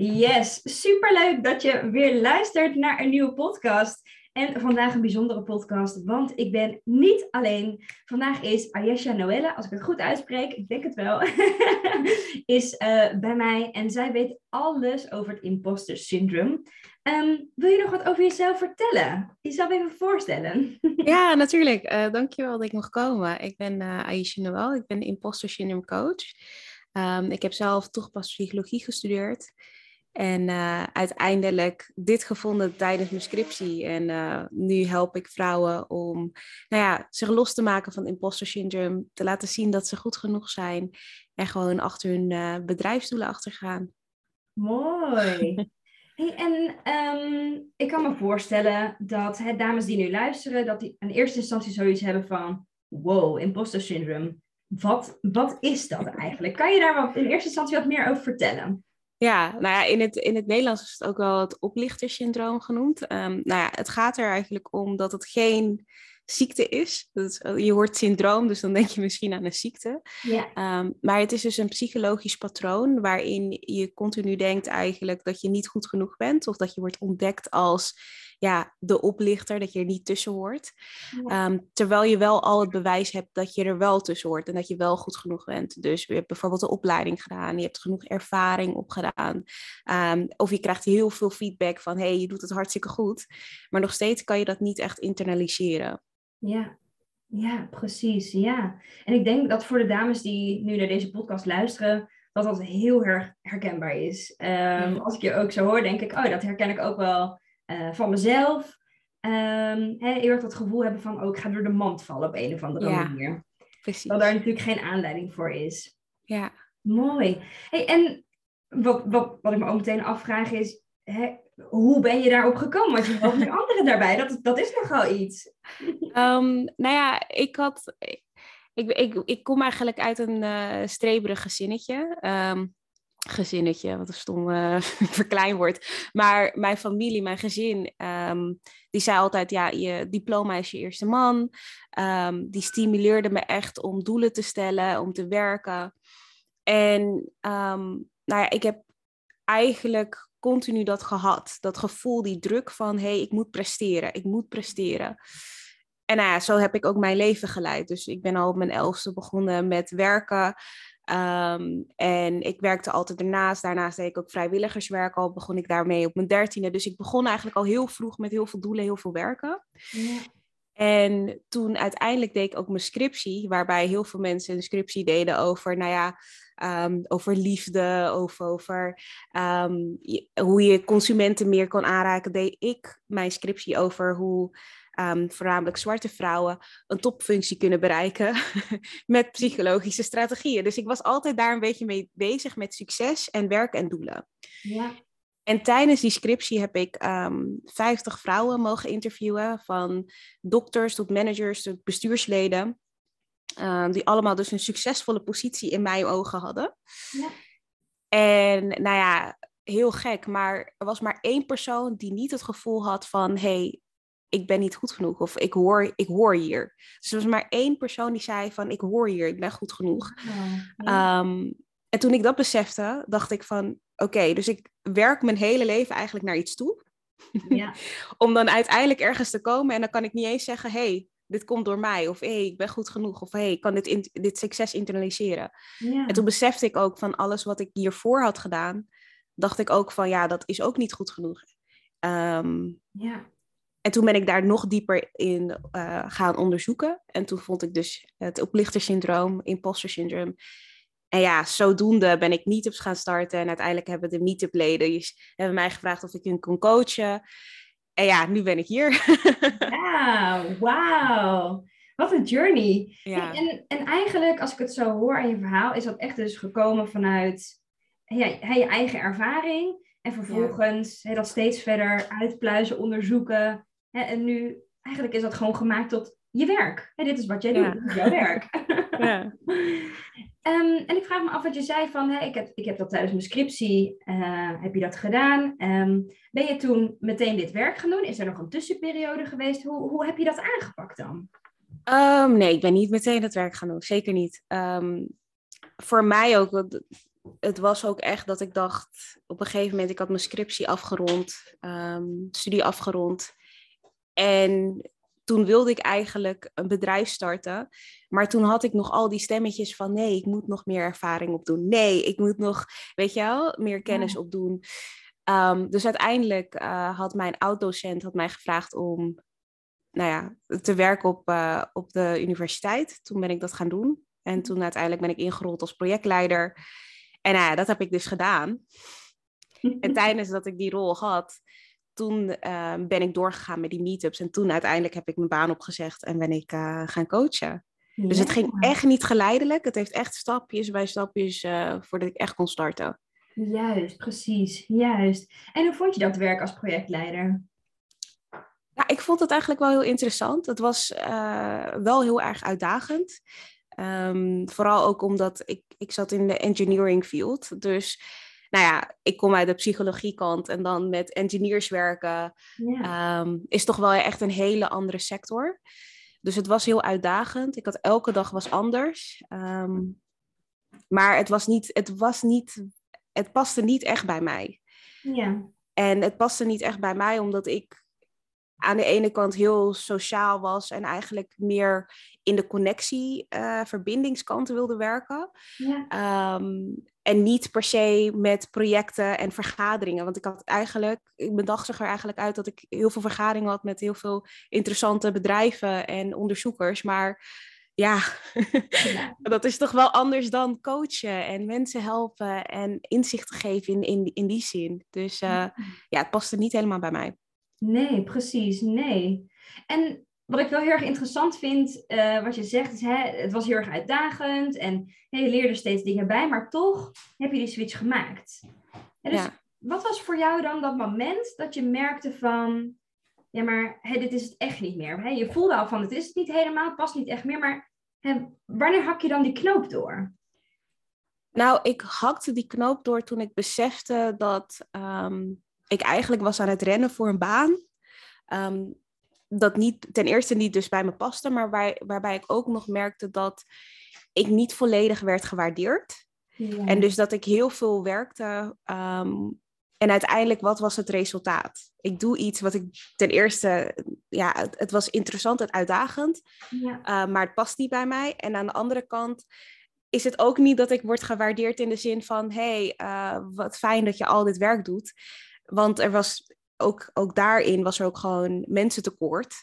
Yes, superleuk dat je weer luistert naar een nieuwe podcast. En vandaag een bijzondere podcast, want ik ben niet alleen. Vandaag is Ayesha Noelle, als ik het goed uitspreek, ik denk het wel, is uh, bij mij. En zij weet alles over het imposter syndroom. Um, wil je nog wat over jezelf vertellen? Jezelf even voorstellen. ja, natuurlijk. Uh, dankjewel dat ik mag komen. Ik ben uh, Ayesha Noelle, ik ben imposter syndrome coach. Um, ik heb zelf toegepast psychologie gestudeerd. En uh, uiteindelijk dit gevonden tijdens mijn scriptie. En uh, nu help ik vrouwen om nou ja, zich los te maken van imposter syndrome. Te laten zien dat ze goed genoeg zijn. En gewoon achter hun uh, bedrijfsdoelen achtergaan. Mooi. Hey, en um, ik kan me voorstellen dat hè, dames die nu luisteren, dat die in eerste instantie zoiets hebben van, wow, imposter syndrome. Wat, wat is dat eigenlijk? Kan je daar wat, in eerste instantie wat meer over vertellen? Ja, nou ja, in het, in het Nederlands is het ook wel het oplichtersyndroom genoemd. Um, nou ja, het gaat er eigenlijk om dat het geen ziekte is. Dat je hoort syndroom, dus dan denk je misschien aan een ziekte. Ja. Um, maar het is dus een psychologisch patroon waarin je continu denkt eigenlijk dat je niet goed genoeg bent of dat je wordt ontdekt als ja, de oplichter, dat je er niet tussen hoort. Ehm, terwijl je wel al het bewijs hebt dat je er wel tussen hoort en dat je wel goed genoeg bent. Dus je hebt bijvoorbeeld een opleiding gedaan, je hebt genoeg ervaring opgedaan. Um, of je krijgt heel veel feedback van, hey, je doet het hartstikke goed. Maar nog steeds kan je dat niet echt internaliseren. Ja, ja, precies. Ja. En ik denk dat voor de dames die nu naar deze podcast luisteren, dat dat heel erg herkenbaar is. Um, als ik je ook zo hoor, denk ik, oh, dat herken ik ook wel uh, van mezelf. Um, hè, heel erg dat gevoel hebben van, oh, ik ga door de mand vallen op een of andere ja, manier. Precies. Dat daar natuurlijk geen aanleiding voor is. Ja. Mooi. Hey, en wat, wat, wat ik me ook meteen afvraag is, hè, hoe ben je daarop gekomen? Want je helpt nu anderen daarbij. Dat, dat is nogal iets. Um, nou ja, ik had... Ik, ik, ik kom eigenlijk uit een uh, streberig gezinnetje. Um, gezinnetje, wat een stom uh, verkleinwoord. Maar mijn familie, mijn gezin, um, die zei altijd, ja, je diploma is je eerste man. Um, die stimuleerde me echt om doelen te stellen, om te werken. En um, nou ja, ik heb eigenlijk continu dat gehad. Dat gevoel, die druk van, hé, hey, ik moet presteren, ik moet presteren. En nou ja, zo heb ik ook mijn leven geleid. Dus ik ben al op mijn elfste begonnen met werken. Um, en ik werkte altijd ernaast. Daarnaast deed ik ook vrijwilligerswerk al. Begon ik daarmee op mijn dertiende. Dus ik begon eigenlijk al heel vroeg met heel veel doelen, heel veel werken. Ja. En toen uiteindelijk deed ik ook mijn scriptie, waarbij heel veel mensen een scriptie deden over, nou ja, um, over liefde, of over um, hoe je consumenten meer kon aanraken. Deed ik mijn scriptie over hoe um, voornamelijk zwarte vrouwen, een topfunctie kunnen bereiken met psychologische strategieën. Dus ik was altijd daar een beetje mee bezig met succes en werk en doelen. Ja. En tijdens die scriptie heb ik um, ehm, 50 vrouwen mogen interviewen, van dokters tot managers tot bestuursleden, um, die allemaal dus een succesvolle positie in mijn ogen hadden. Ja. En nou ja, heel gek, maar er was maar één persoon die niet het gevoel had van, hey, ik ben niet goed genoeg of ik hoor, ik hoor hier. Dus er was maar één persoon die zei van ik hoor hier, ik ben goed genoeg. Oh, um, en toen ik dat besefte, dacht ik van oké, dus ik werk mijn hele leven eigenlijk naar iets toe. Ja. Om dan uiteindelijk ergens te komen en dan kan ik niet eens zeggen, hey, dit komt door mij. Of hé, hey, ik ben goed genoeg. Of hé, hey, ik kan dit, in, dit succes internaliseren. Ja. En toen besefte ik ook van alles wat ik hiervoor had gedaan, dacht ik ook van ja, dat is ook niet goed genoeg. Um, ja. En toen ben ik daar nog dieper in uh, gaan onderzoeken. En toen vond ik dus het oplichtersyndroom, imposter syndroom. En ja, zodoende ben ik meetups gaan starten. En uiteindelijk hebben de meetup-leden dus, hebben mij gevraagd of ik hun kon coachen. En ja, nu ben ik hier. Ja, wauw. wat een journey. Ja. En, en eigenlijk, als ik het zo hoor aan je verhaal, is dat echt dus gekomen vanuit ja, je eigen ervaring. En vervolgens dat steeds verder uitpluizen, onderzoeken. Hè, en nu, eigenlijk is dat gewoon gemaakt tot je werk. Hè, dit is wat jij doet, dit is jouw werk. ja. Ehm, en ik vraag me af wat je zei van, ik, heb, ik heb dat tijdens mijn scriptie, uh, heb je dat gedaan? Um, ben je toen meteen dit werk gaan doen? Is er nog een tussenperiode geweest? Hoe, hoe heb je dat aangepakt dan? Um, nee, ik ben niet meteen het werk gaan doen. Zeker niet. voor mij ook, het was ook echt dat ik dacht, op een gegeven moment, ik had mijn scriptie afgerond, studie afgerond. En toen wilde ik eigenlijk een bedrijf starten. Maar toen had ik nog al die stemmetjes van nee, ik moet nog meer ervaring opdoen. Nee, ik moet nog, weet je wel, meer kennis opdoen. Um, dus uiteindelijk uh, had mijn oud-docent had mij gevraagd om nou ja, te werken op, uh, op de universiteit. Toen ben ik dat gaan doen. En toen uiteindelijk ben ik ingerold als projectleider. En nou ja, dat heb ik dus gedaan. en tijdens dat ik die rol had, toen ehm, ben ik doorgegaan met die meetups. En toen uiteindelijk heb ik mijn baan opgezegd en ben ik uh, gaan coachen. Dus het ging echt niet geleidelijk. Het heeft echt stapjes bij stapjes uh, voordat ik echt kon starten. Juist, precies. Juist. En hoe vond je dat werk als projectleider? Ja, ik vond het eigenlijk wel heel interessant. Het was uh, wel heel erg uitdagend. Um, vooral ook omdat ik, ik zat in de engineering field. Dus nou ja, ik kom uit de psychologiekant en dan met engineers werken, ja. um, is toch wel echt een hele andere sector. Dus het was heel uitdagend. Ik had elke dag was anders. Um, maar het was niet, het was niet, het paste niet echt bij mij. Ja. En het paste niet echt bij mij omdat ik aan de ene kant heel sociaal was en eigenlijk meer in de connectie, uh, verbindingskant wilde werken. Ja. Um, en niet per se met projecten en vergaderingen. Want ik had eigenlijk, mijn dag zag er eigenlijk uit dat ik heel veel vergaderingen had met heel veel interessante bedrijven en onderzoekers. Maar ja, ja. dat is toch wel anders dan coachen en mensen helpen en inzicht geven in, in, in die zin. Dus uh, ja, het paste niet helemaal bij mij. Nee, precies, nee. En wat ik wel heel erg interessant vind, uh, wat je zegt, is hè, het was heel erg uitdagend en hè, je leerde steeds dingen bij, maar toch heb je die switch gemaakt. En dus Ja. wat was voor jou dan dat moment dat je merkte van, ja maar hè, dit is het echt niet meer. Hè? Je voelde al van, het is het niet helemaal, het past niet echt meer, maar hè, wanneer hak je dan die knoop door? Nou, ik hakte die knoop door toen ik besefte dat ehm, ik eigenlijk was aan het rennen voor een baan. Ehm, dat niet, ten eerste niet dus bij me paste, maar waar, waarbij ik ook nog merkte dat ik niet volledig werd gewaardeerd. Ja. En dus dat ik heel veel werkte. ehm, en uiteindelijk, wat was het resultaat? Ik doe iets wat ik ten eerste, ja, het, het was interessant en uitdagend, ja. uh, maar het past niet bij mij. En aan de andere kant is het ook niet dat ik word gewaardeerd in de zin van, hey, uh, wat fijn dat je al dit werk doet. Want er was ook, ook daarin was er ook gewoon mensentekort.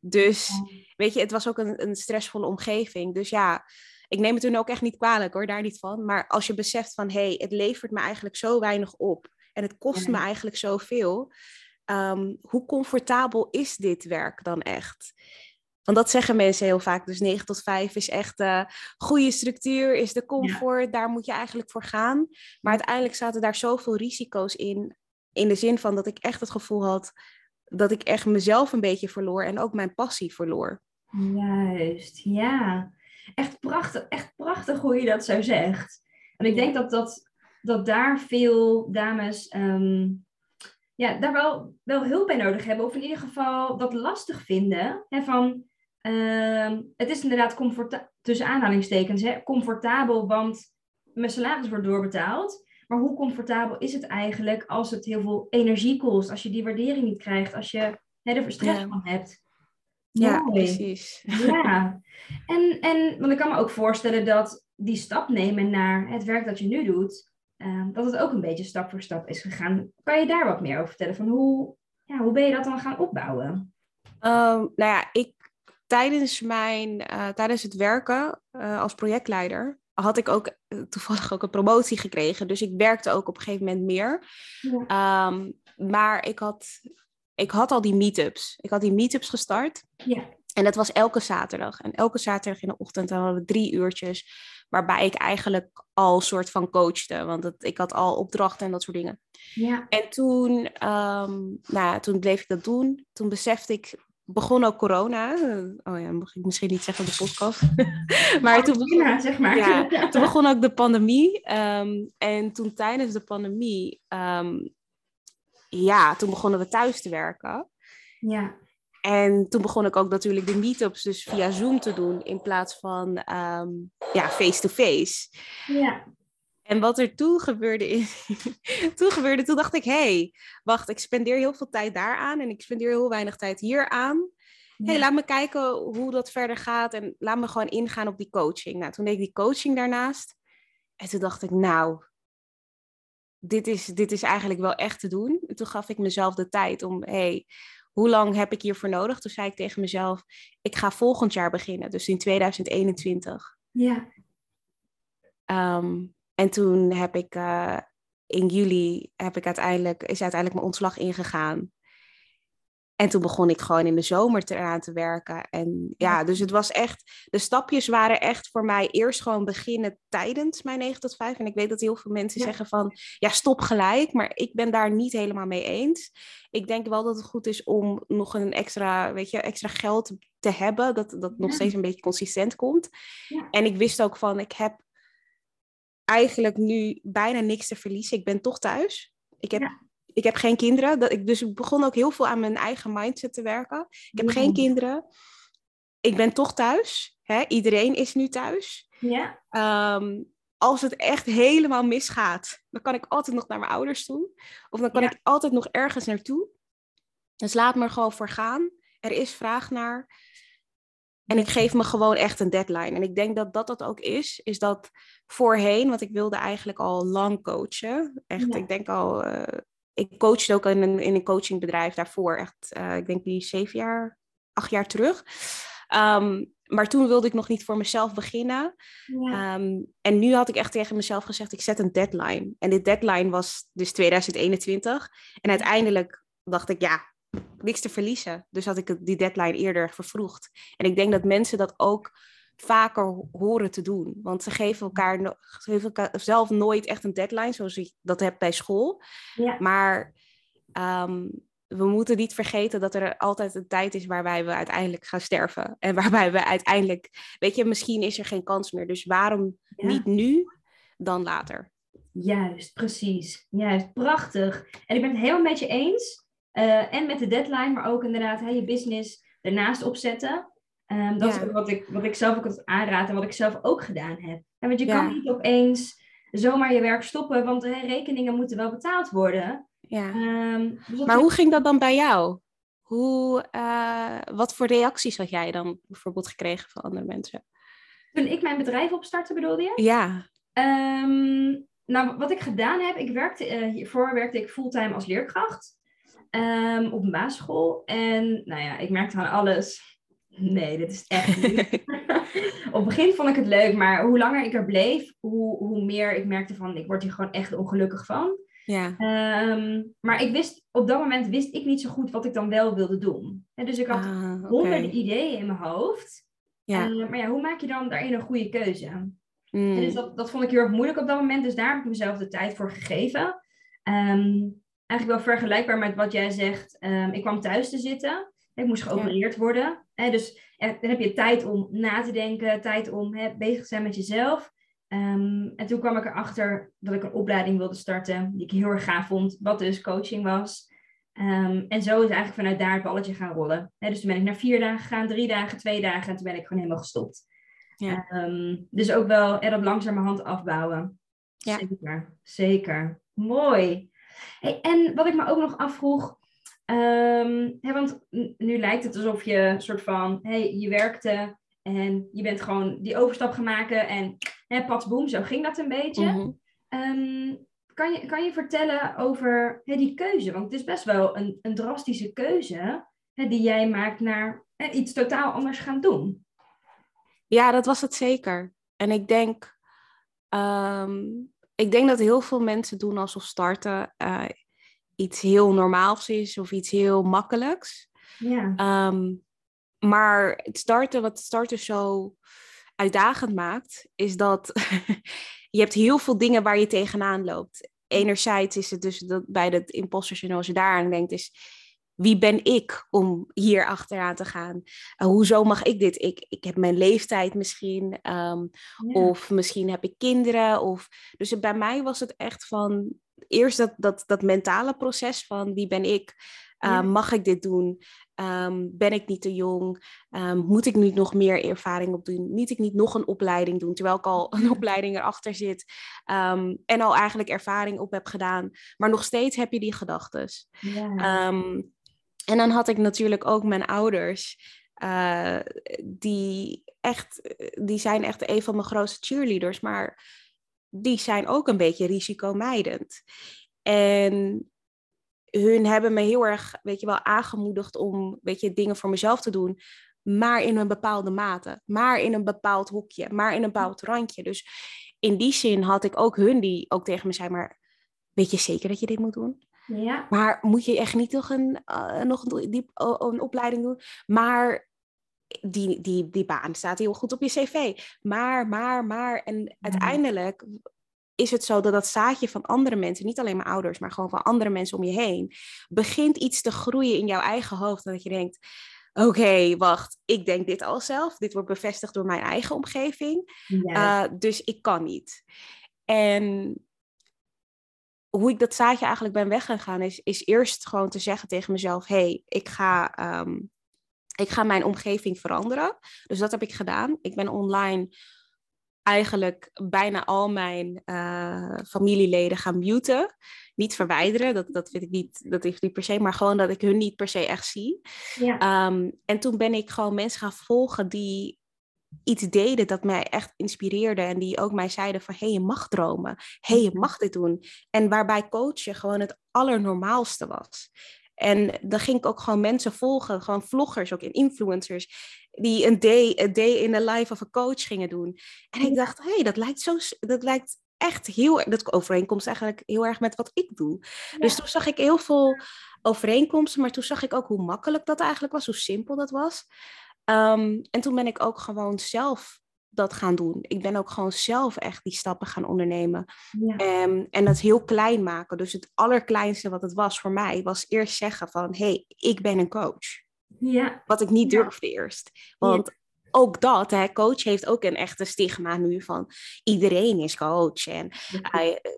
Dus weet je, het was ook een, een stressvolle omgeving. Dus ja, ik neem het toen ook echt niet kwalijk hoor, daar niet van. Maar als je beseft van, hé, hey, het levert me eigenlijk zo weinig op. En het kost me eigenlijk zoveel. Um, hoe comfortabel is dit werk dan echt? Want dat zeggen mensen heel vaak. Dus 9 tot 5 is echt uh, goede structuur, is de comfort. Daar moet je eigenlijk voor gaan. Maar uiteindelijk zaten daar zoveel risico's in. In de zin van dat ik echt het gevoel had dat ik echt mezelf een beetje verloor en ook mijn passie verloor. Juist, ja. Echt prachtig, echt prachtig hoe je dat zo zegt. En ik denk dat, dat, dat daar veel dames um, ja, daar wel, wel hulp bij nodig hebben. Of in ieder geval dat lastig vinden. Hè, van, um, het is inderdaad comforta- tussen aanhalingstekens hè, comfortabel, want mijn salaris wordt doorbetaald. Maar hoe comfortabel is het eigenlijk als het heel veel energie kost? Als je die waardering niet krijgt, als je hè, er stress Ja. van hebt. Ja, Mooi. precies. Ja, en, en want ik kan me ook voorstellen dat die stap nemen naar het werk dat je nu doet, eh, dat het ook een beetje stap voor stap is gegaan. Kan je daar wat meer over vertellen? Van hoe, ja, hoe ben je dat dan gaan opbouwen? Um, nou ja, ik tijdens mijn uh, tijdens het werken uh, als projectleider had ik ook uh, toevallig ook een promotie gekregen. Dus ik werkte ook op een gegeven moment meer. Ja. Um, maar ik had, ik had al die meetups. Ik had die meetups gestart. Ja. En dat was elke zaterdag. En elke zaterdag in de ochtend hadden we drie uurtjes. Waarbij ik eigenlijk al soort van coachte. Want het, ik had al opdrachten en dat soort dingen. Ja. En toen, ehm, nou, toen bleef ik dat doen. Toen besefte ik, begon ook corona. Oh ja, mag ik misschien niet zeggen op de podcast. maar toen begon, zeg maar. ja, toen begon ook de pandemie. Ehm, en toen tijdens de pandemie, ehm, ja, toen begonnen we thuis te werken. Ja. En toen begon ik ook natuurlijk de meetups dus via Zoom te doen in plaats van ehm, ja, face-to-face. Ja. En wat er toen gebeurde, is, toen gebeurde, toen dacht ik, hé, hey, wacht, ik spendeer heel veel tijd daaraan en ik spendeer heel weinig tijd hier aan. hey, laat me kijken hoe dat verder gaat en laat me gewoon ingaan op die coaching. Nou, toen deed ik die coaching daarnaast. En toen dacht ik, nou, dit is, dit is eigenlijk wel echt te doen. En toen gaf ik mezelf de tijd om, hey, hoe lang heb ik hiervoor nodig? Toen zei ik tegen mezelf, ik ga volgend jaar beginnen, dus in 2021. Ja. Ehm, en toen heb ik eh, in juli heb ik uiteindelijk, is uiteindelijk mijn ontslag ingegaan. En toen begon ik gewoon in de zomer eraan te werken. En ja, dus het was echt, de stapjes waren echt voor mij eerst gewoon beginnen tijdens mijn 9 tot 5. En ik weet dat heel veel mensen Ja. zeggen van, ja, stop gelijk. Maar ik ben daar niet helemaal mee eens. Ik denk wel dat het goed is om nog een extra, weet je, extra geld te hebben. Dat dat nog Ja. steeds een beetje consistent komt. Ja. En ik wist ook van, ik heb eigenlijk nu bijna niks te verliezen. Ik ben toch thuis. Ik heb, Ja. ik heb geen kinderen. Dat ik, dus ik begon ook heel veel aan mijn eigen mindset te werken. Ik heb Ja. geen kinderen. Ik ben toch thuis. Hè? Iedereen is nu thuis. Ja. Ehm, als het echt helemaal misgaat, dan kan ik altijd nog naar mijn ouders toe. Of dan kan Ja. ik altijd nog ergens naartoe. Dus laat me er gewoon voor gaan. Er is vraag naar. En ik geef me gewoon echt een deadline. En ik denk dat dat dat ook is. Is dat voorheen, want ik wilde eigenlijk al lang coachen. Echt, Ja. ik denk al... eh, ik coachte ook in een, in een coachingbedrijf daarvoor. Echt, eh, ik denk die zeven jaar, acht jaar terug. Ehm, maar toen wilde ik nog niet voor mezelf beginnen. Ja. Ehm, en nu had ik echt tegen mezelf gezegd, ik zet een deadline. En dit deadline was dus 2021. En uiteindelijk dacht ik, ja, niks te verliezen. Dus had ik die deadline eerder vervroegd. En ik denk dat mensen dat ook vaker ho- horen te doen. Want ze geven elkaar, no- ze geven elkaar zelf nooit echt een deadline, zoals ik dat heb bij school. Ja. Maar ehm, we moeten niet vergeten dat er altijd een tijd is waarbij we uiteindelijk gaan sterven. En waarbij we uiteindelijk, weet je, misschien is er geen kans meer. Dus waarom Ja. niet nu dan later? Juist, precies. Juist, prachtig. En ik ben het helemaal met je eens. Eh, en met de deadline, maar ook inderdaad hè, je business ernaast opzetten. Ehm, dat Ja. is wat ik, wat ik zelf ook altijd aanraad en wat ik zelf ook gedaan heb. En want je Ja. kan niet opeens zomaar je werk stoppen, want hè, rekeningen moeten wel betaald worden. Ja. Ehm, dus Maar hoe ging dat dan bij jou? Hoe, eh, wat voor reacties had jij dan bijvoorbeeld gekregen van andere mensen? Toen ik mijn bedrijf opstartte, bedoelde je? Ja, Ehm, nou, wat ik gedaan heb, ik werkte, eh, hiervoor werkte ik fulltime als leerkracht ehm, op een basisschool. En nou ja, ik merkte aan alles. Nee, dit is echt niet. op het begin vond ik het leuk, maar hoe langer ik er bleef, hoe, hoe meer ik merkte van, ik word hier gewoon echt ongelukkig van. ja. Ehm, maar ik wist, op dat moment wist ik niet zo goed wat ik dan wel wilde doen. En dus ik had Ah, honderden ideeën in mijn hoofd. Ja. Eh, maar ja, hoe maak je dan daarin een goede keuze? Mm. En dus dat, dat vond ik heel erg moeilijk op dat moment. Dus daar heb ik mezelf de tijd voor gegeven. Ehm, eigenlijk wel vergelijkbaar met wat jij zegt. Ehm, ik kwam thuis te zitten. Ik moest geopereerd worden. Hè, dus dan heb je tijd om na te denken. Tijd om hè, bezig te zijn met jezelf. Ehm, en toen kwam ik erachter dat ik een opleiding wilde starten. Die ik heel erg gaaf vond. Wat dus coaching was. Ehm, en zo is eigenlijk vanuit daar het balletje gaan rollen. Hè, dus toen ben ik naar vier dagen gegaan. Drie dagen, twee dagen. En toen ben ik gewoon helemaal gestopt. Ja. Dus ook wel er dat langzamerhand afbouwen. Ja. Zeker, zeker. Mooi. Hey, en wat ik me ook nog afvroeg, ehm, hè, want nu lijkt het alsof je een soort van, hey, je werkte en je bent gewoon die overstap gaan maken en hè, pats boem, zo ging dat een beetje. Mhm. Ehm, kan, je, kan je vertellen over hè, die keuze? Want het is best wel een, een drastische keuze hè, die jij maakt naar hè, iets totaal anders gaan doen. Ja, dat was het zeker. En ik denk, ehm, ik denk dat heel veel mensen doen alsof starten eh, iets heel normaals is of iets heel makkelijks. Ja. Ehm, maar het starten, wat starten zo uitdagend maakt, is dat je hebt heel veel dingen waar je tegenaan loopt. Enerzijds is het dus dat bij het imposter syndroom, als je daaraan denkt, is wie ben ik om hier achteraan te gaan? Uh, hoezo mag ik dit? Ik, ik heb mijn leeftijd misschien, um, of misschien heb ik kinderen. Of... Dus bij mij was het echt van eerst dat, dat, dat mentale proces van wie ben ik? Uh, Mag ik dit doen? Um, ben ik niet te jong? Um, moet ik nu nog meer ervaring op doen? Niet ik niet nog een opleiding doen, terwijl ik al een opleiding erachter zit um, en al eigenlijk ervaring op heb gedaan. Maar nog steeds heb je die gedachten. Ja. En dan had ik natuurlijk ook mijn ouders. Uh, die, echt, die zijn echt een van mijn grootste cheerleaders, maar die zijn ook een beetje risicomijdend. En hun hebben me heel erg, weet je wel, aangemoedigd om, weet je, dingen voor mezelf te doen. Maar in een bepaalde mate. Maar in een bepaald hoekje. Maar in een bepaald randje. Dus in die zin had ik ook hun die ook tegen me zei, maar weet je zeker dat je dit moet doen? Ja. Maar moet je echt niet nog een, uh, nog een, die, uh, een opleiding doen? Maar die, die, die baan staat heel goed op je cv. Maar, maar, maar. En uiteindelijk is het zo dat dat zaadje van andere mensen, niet alleen maar ouders, maar gewoon van andere mensen om je heen, begint iets te groeien in jouw eigen hoofd. Dat je denkt, oké, wacht, ik denk dit al zelf. Dit wordt bevestigd door mijn eigen omgeving. Ja. Uh, dus ik kan niet. En hoe ik dat zaadje eigenlijk ben weggegaan, is, is eerst gewoon te zeggen tegen mezelf: hé, hey, ik ga. Um, ik ga mijn omgeving veranderen. Dus dat heb ik gedaan. Ik ben online eigenlijk bijna al mijn uh, familieleden gaan muten. Niet verwijderen, dat, dat vind ik niet, dat heeft niet per se, maar gewoon dat ik hun niet per se echt zie. Ja. Um, en toen ben ik gewoon mensen gaan volgen die iets deden dat mij echt inspireerde en die ook mij zeiden van hé, hey, je mag dromen, hé, hey, je mag dit doen. En waarbij coachen gewoon het allernormaalste was. En dan ging ik ook gewoon mensen volgen, gewoon vloggers, ook in influencers, die een day, a day in the life of a coach gingen doen. En ik dacht, hé, hey, dat lijkt zo, dat lijkt echt heel, dat overeenkomst eigenlijk heel erg met wat ik doe. Dus toen zag ik heel veel overeenkomsten, maar toen zag ik ook hoe makkelijk dat eigenlijk was, hoe simpel dat was. Um, en toen ben ik ook gewoon zelf dat gaan doen. Ik ben ook gewoon zelf echt die stappen gaan ondernemen. Ja. Um, en dat heel klein maken. Dus het allerkleinste wat het was voor mij, was eerst zeggen van, hé, hey, ik ben een coach. Ja. Wat ik niet durfde eerst. Want ook dat, hè, coach heeft ook een echte stigma nu van iedereen is coach. En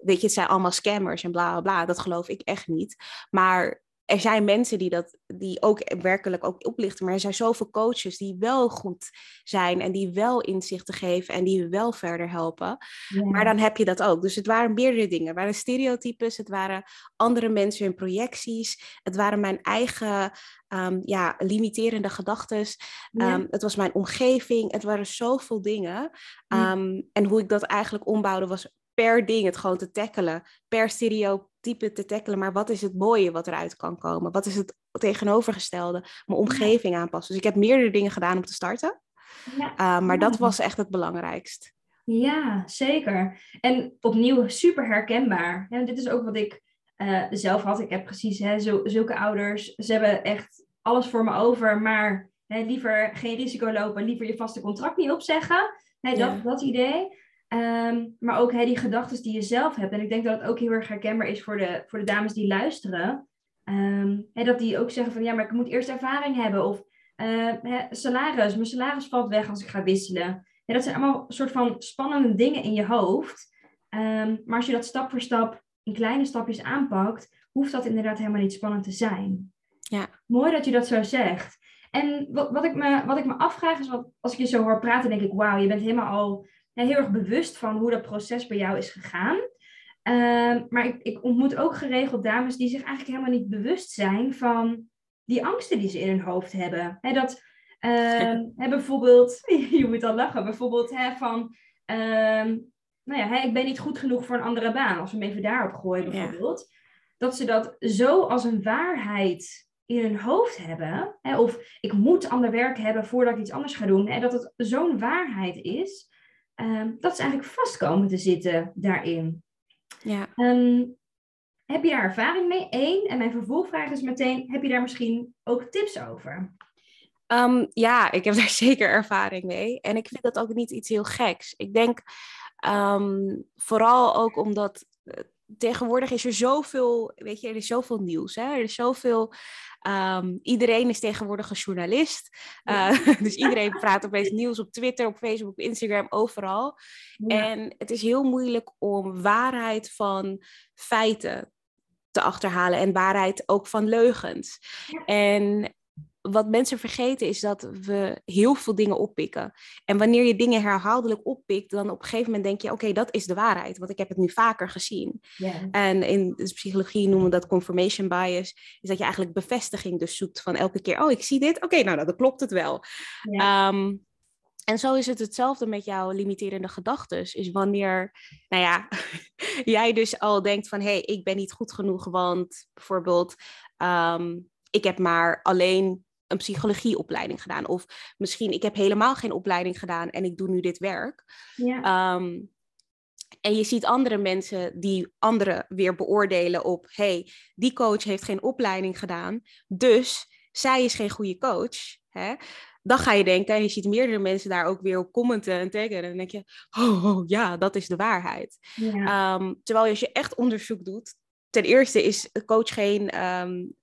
weet je, het zijn allemaal scammers en bla bla bla. Dat geloof ik echt niet. Maar er zijn mensen die dat die ook werkelijk ook oplichten, maar er zijn zoveel coaches die wel goed zijn en die wel inzichten geven en die wel verder helpen. Maar dan heb je dat ook. Dus het waren meerdere dingen. Het waren stereotypes, het waren andere mensen in projecties, het waren mijn eigen um, ja, limiterende gedachten. Um, het was mijn omgeving, het waren zoveel dingen. Um, en hoe ik dat eigenlijk ombouwde was per ding het gewoon te tackelen, per stereotype te tackelen. Maar wat is het mooie wat eruit kan komen? Wat is het tegenovergestelde? Mijn omgeving aanpassen. Dus ik heb meerdere dingen gedaan om te starten. Ja. Uh, maar dat was echt het belangrijkst. Ja, zeker. En opnieuw super herkenbaar. Ja, dit is ook wat ik uh, zelf had. Ik heb precies hè, zulke ouders. Ze hebben echt alles voor me over, maar hè, liever geen risico lopen, liever je vaste contract niet opzeggen. Hè, dat, dat idee. Ehm, maar ook die gedachten die je zelf hebt. En ik denk dat het ook heel erg herkenbaar is voor de, voor de dames die luisteren. Um, dat die ook zeggen van ja, maar ik moet eerst ervaring hebben. Of uh, salaris, mijn salaris valt weg als ik ga wisselen. dat zijn allemaal soort van spannende dingen in je hoofd. Um, maar als je dat stap voor stap in kleine stapjes aanpakt, hoeft dat inderdaad helemaal niet spannend te zijn. Ja. Mooi dat je dat zo zegt. En wat, wat, ik, me, wat ik me afvraag is, wat, als ik je zo hoor praten, denk ik, wauw, je bent helemaal al heel erg bewust van hoe dat proces bij jou is gegaan. Ehm, maar ik, ik, ontmoet ook geregeld dames die zich eigenlijk helemaal niet bewust zijn van die angsten die ze in hun hoofd hebben. dat uh, bijvoorbeeld, je moet al lachen, bijvoorbeeld van, uh, nou ja, ik ben niet goed genoeg voor een andere baan, als we hem even daarop gooien bijvoorbeeld. Dat ze dat zo als een waarheid in hun hoofd hebben, of ik moet ander werk hebben voordat ik iets anders ga doen, dat het zo'n waarheid is, Ehm, dat ze eigenlijk vast komen te zitten daarin. Ja. Ehm, heb je daar ervaring mee? Eén. En mijn vervolgvraag is meteen, heb je daar misschien ook tips over? Ehm, ja, ik heb daar zeker ervaring mee. En ik vind dat ook niet iets heel geks. Ik denk vooral ook omdat eh, tegenwoordig is er zoveel, weet je, er is zoveel nieuws. Hè? Er is zoveel. Um, iedereen is tegenwoordig een journalist. Uh, dus iedereen praat opeens nieuws op Twitter, op Facebook, op Instagram, overal. En het is heel moeilijk om waarheid van feiten te achterhalen en waarheid ook van leugens. En wat mensen vergeten is dat we heel veel dingen oppikken. En wanneer je dingen herhaaldelijk oppikt, dan op een gegeven moment denk je: oké, dat is de waarheid, want ik heb het nu vaker gezien. En in de psychologie noemen we dat confirmation bias, is dat je eigenlijk bevestiging dus zoekt van elke keer: oh, ik zie dit, oké, nou, nou, dan klopt het wel. Ehm, en zo is het hetzelfde met jouw limiterende gedachten. Is wanneer, nou ja, jij dus al denkt van hé, hey, ik ben niet goed genoeg, want bijvoorbeeld ehm, ik heb maar alleen een psychologieopleiding gedaan. Of misschien ik heb helemaal geen opleiding gedaan en ik doe nu dit werk. Ja. Ehm, en je ziet andere mensen die anderen weer beoordelen op, hey, die coach heeft geen opleiding gedaan, dus zij is geen goede coach. Hè? Dan ga je denken, en je ziet meerdere mensen daar ook weer op commenten en taggen. En dan denk je, oh, oh ja, dat is de waarheid. Ja. Um, terwijl als je echt onderzoek doet, ten eerste is coach geen, um,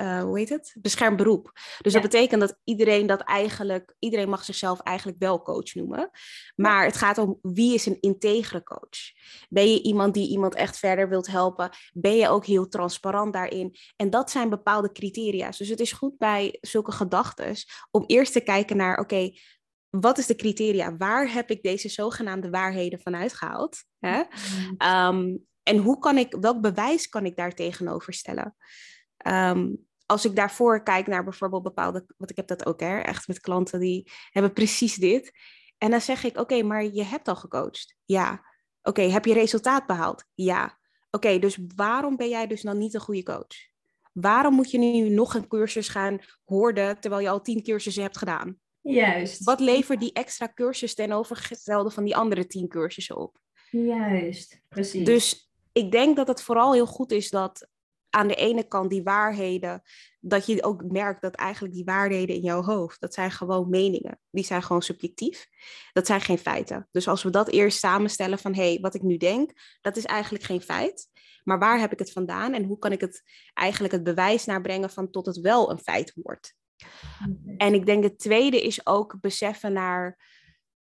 uh, hoe heet het, beschermd beroep. Dus dat betekent dat iedereen dat eigenlijk, iedereen mag zichzelf eigenlijk wel coach noemen. Maar het gaat om wie is een integere coach. Ben je iemand die iemand echt verder wilt helpen? Ben je ook heel transparant daarin? En dat zijn bepaalde criteria's. Dus het is goed bij zulke gedachten om eerst te kijken naar, oké, wat is de criteria? Waar heb ik deze zogenaamde waarheden vanuit gehaald? Hè? Um, en hoe kan ik, welk bewijs kan ik daar tegenover stellen? Ehm, als ik daarvoor kijk naar bijvoorbeeld bepaalde, want ik heb dat ook hè, echt met klanten die hebben precies dit. En dan zeg ik, oké, maar je hebt al gecoacht. Ja. Oké, heb je resultaat behaald? Ja. Oké, dus waarom ben jij dus dan niet een goede coach? Waarom moet je nu nog een cursus gaan hoorden terwijl je al tien cursussen hebt gedaan? Juist. Wat levert die extra cursus ten overgestelde van die andere tien cursussen op? Juist, precies. Dus ik denk dat het vooral heel goed is dat aan de ene kant die waarheden, dat je ook merkt dat eigenlijk die waarheden in jouw hoofd, dat zijn gewoon meningen. Die zijn gewoon subjectief. Dat zijn geen feiten. Dus als we dat eerst samenstellen van, hé, hey, wat ik nu denk, dat is eigenlijk geen feit. Maar waar heb ik het vandaan en hoe kan ik het eigenlijk het bewijs naar brengen van tot het wel een feit wordt? En ik denk het tweede is ook beseffen naar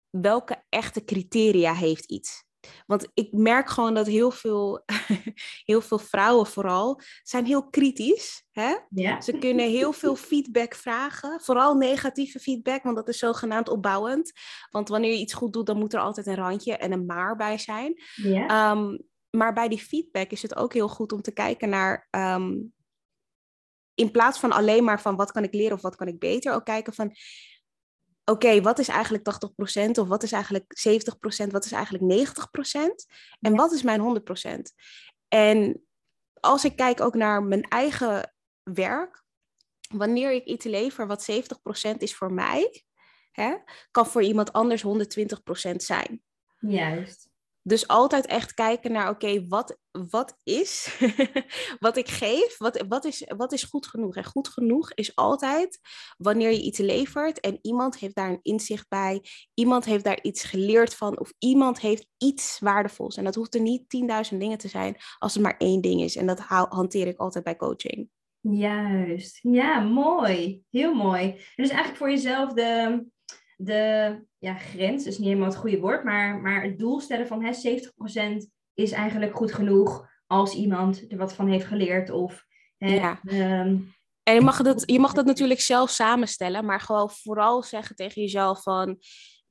welke echte criteria heeft iets. Want ik merk gewoon dat heel veel, heel veel vrouwen vooral zijn heel kritisch. Hè? Ja. Ze kunnen heel veel feedback vragen, vooral negatieve feedback, want dat is zogenaamd opbouwend. Want wanneer je iets goed doet, dan moet er altijd een randje en een maar bij zijn. Ja. Ehm, maar bij die feedback is het ook heel goed om te kijken naar ehm, in plaats van alleen maar van wat kan ik leren of wat kan ik beter, ook kijken van oké, wat is eigenlijk 80% of wat is eigenlijk 70%, wat is eigenlijk 90% en wat is mijn 100%? En als ik kijk ook naar mijn eigen werk, wanneer ik iets lever wat 70% is voor mij, hè, kan voor iemand anders 120% zijn. Juist. Dus altijd echt kijken naar, oké, wat, wat is wat ik geef, wat, wat, is, wat is goed genoeg? En goed genoeg is altijd wanneer je iets levert en iemand heeft daar een inzicht bij, iemand heeft daar iets geleerd van of iemand heeft iets waardevols. En dat hoeft er niet 10.000 dingen te zijn als het maar één ding is. En dat hanteer ik altijd bij coaching. Juist, ja, mooi. Heel mooi. Dus eigenlijk voor jezelf de, de ja, grens, is niet helemaal het goede woord, maar, maar het doel stellen van hè, 70% is eigenlijk goed genoeg als iemand er wat van heeft geleerd. Of, hè, ja. Ehm, en je mag, dat, je mag dat natuurlijk zelf samenstellen, maar gewoon vooral zeggen tegen jezelf van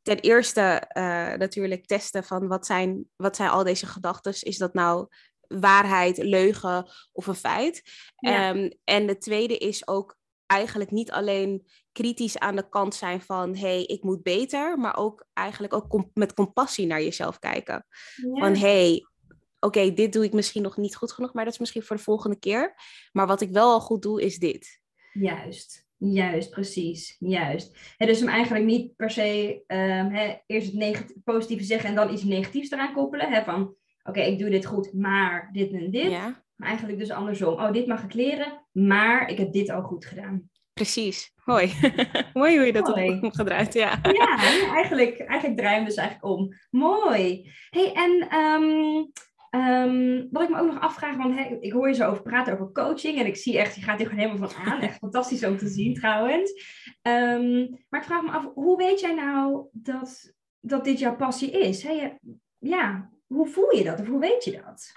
ten eerste uh, natuurlijk testen van wat zijn, wat zijn al deze gedachten. Is dat nou waarheid, leugen of een feit? Ehm, en de tweede is ook eigenlijk niet alleen kritisch aan de kant zijn van hey, ik moet beter, maar ook eigenlijk ook met compassie naar jezelf kijken. Van hey, oké, dit doe ik misschien nog niet goed genoeg, maar dat is misschien voor de volgende keer. Maar wat ik wel al goed doe, is dit. Juist. Juist, precies. Juist. He, dus hem eigenlijk niet per se um, eerst het positieve zeggen en dan iets negatiefs eraan koppelen. He, van oké, ik doe dit goed, maar dit en dit. Maar eigenlijk dus andersom. Oh, dit mag ik leren, maar ik heb dit al goed gedaan. Precies, mooi. mooi hoe je dat Mooi. hebt omgedraaid, ja. Ja, eigenlijk, eigenlijk draai je hem dus eigenlijk om. Mooi. hey, en ehm, ehm, wat ik me ook nog afvraag, want ik hoor je zo over praten over coaching en ik zie echt, je gaat hier gewoon helemaal van aan. Echt fantastisch om te zien trouwens. Ehm, maar ik vraag me af, hoe weet jij nou dat, dat dit jouw passie is? Ja, hoe voel je dat of hoe weet je dat?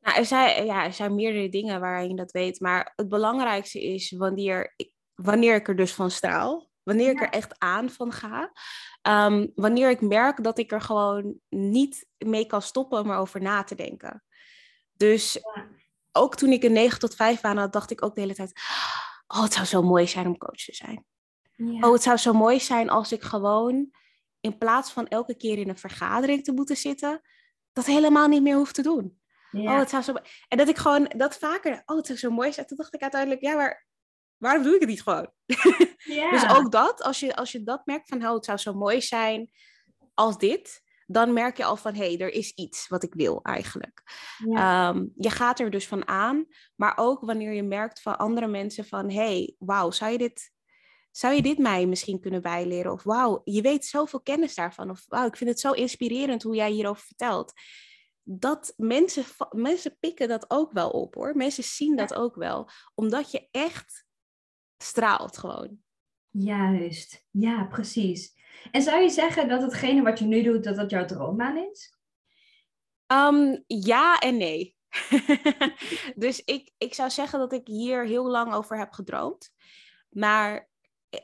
Nou, er, zijn, ja, er zijn meerdere dingen waarin je dat weet. Maar het belangrijkste is wanneer ik, wanneer ik er dus van straal. Wanneer ik er echt aan van ga. Ehm, wanneer ik merk dat ik er gewoon niet mee kan stoppen om erover na te denken. Dus ook toen ik een 9 tot 5 baan had, dacht ik ook de hele tijd... Oh, het zou zo mooi zijn om coach te zijn. Ja. Oh, het zou zo mooi zijn als ik gewoon... in plaats van elke keer in een vergadering te moeten zitten... dat helemaal niet meer hoef te doen. ja. Oh, het zou zo. En dat ik gewoon dat vaker. Oh, het zou zo mooi zijn. Toen dacht ik uiteindelijk, ja, maar waarom doe ik het niet gewoon? Dus ook dat, als je, als je dat merkt van, oh, het zou zo mooi zijn als dit, dan merk je al van, hé, hey, er is iets wat ik wil eigenlijk. Ja. Ehm, je gaat er dus van aan, maar ook wanneer je merkt van andere mensen van, hé, hey, wauw, zou je dit. Zou je dit mij misschien kunnen bijleren? Of wauw, je weet zoveel kennis daarvan. Of wauw, ik vind het zo inspirerend hoe jij hierover vertelt dat mensen, mensen pikken dat ook wel op hoor. Mensen zien dat ook wel. Omdat je echt straalt gewoon. Juist, ja, precies. En zou je zeggen dat hetgene wat je nu doet, dat dat jouw droombaan is? Ehm, ja en nee. dus ik, ik zou zeggen dat ik hier heel lang over heb gedroomd. Maar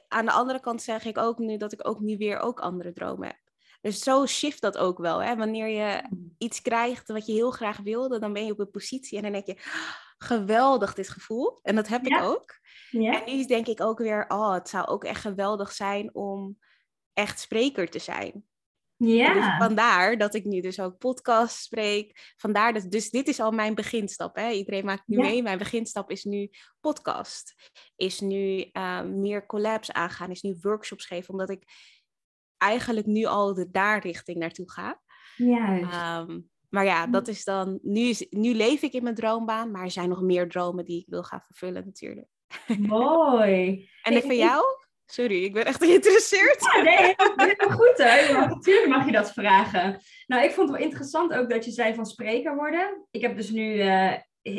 aan de andere kant zeg ik ook nu dat ik ook nu weer ook andere dromen heb. Dus zo shift dat ook wel. Hè? Wanneer je iets krijgt wat je heel graag wilde, dan ben je op een positie en dan denk je, "Ah, geweldig dit gevoel. En dat heb Ja. ik ook. Ja. En nu denk ik ook weer, oh, het zou ook echt geweldig zijn om echt spreker te zijn. Dus Ja. vandaar dat ik nu dus ook podcast spreek. Vandaar dat, dus dit is al mijn beginstap. Hè? Iedereen maakt nu Ja. mee. Mijn beginstap is nu podcast. Is nu eh, meer collabs aangaan. Is nu workshops geven. Omdat ik eigenlijk nu al de daar richting naartoe ga. Juist. Ehm, maar ja, dat is dan. Nu, nu leef ik in mijn droombaan. Maar er zijn nog meer dromen die ik wil gaan vervullen, natuurlijk. Mooi. En Hey, van jou? Sorry, ik ben echt geïnteresseerd. Ja, nee, helemaal goed hè. Natuurlijk mag je dat vragen. Nou, ik vond het wel interessant ook dat je zei van spreker worden. Ik heb dus nu eh,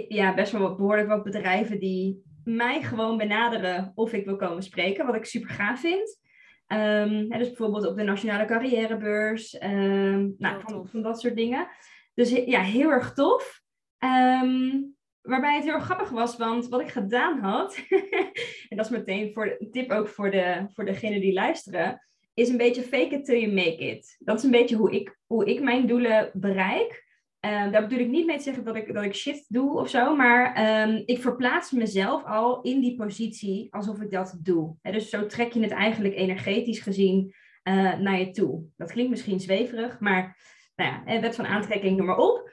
ja, best wel wat, behoorlijk wat bedrijven die mij gewoon benaderen of ik wil komen spreken, wat ik super gaaf vind. Ehm, hè, dus bijvoorbeeld op de Nationale Carrièrebeurs, ehm, nou, van, van dat soort dingen. Dus ja, heel erg tof. Ehm, waarbij het heel grappig was, want wat ik gedaan had, en dat is meteen voor een tip ook voor, de, voor degenen die luisteren, is een beetje fake it till you make it. Dat is een beetje hoe ik, hoe ik mijn doelen bereik. Ehm, daar bedoel ik niet mee te zeggen dat ik, dat ik shit doe of zo, maar ehm, ik verplaats mezelf al in die positie alsof ik dat doe. Dus zo trek je het eigenlijk energetisch gezien eh, naar je toe. Dat klinkt misschien zweverig, maar nou ja, eh, wet van aantrekking, noem maar op.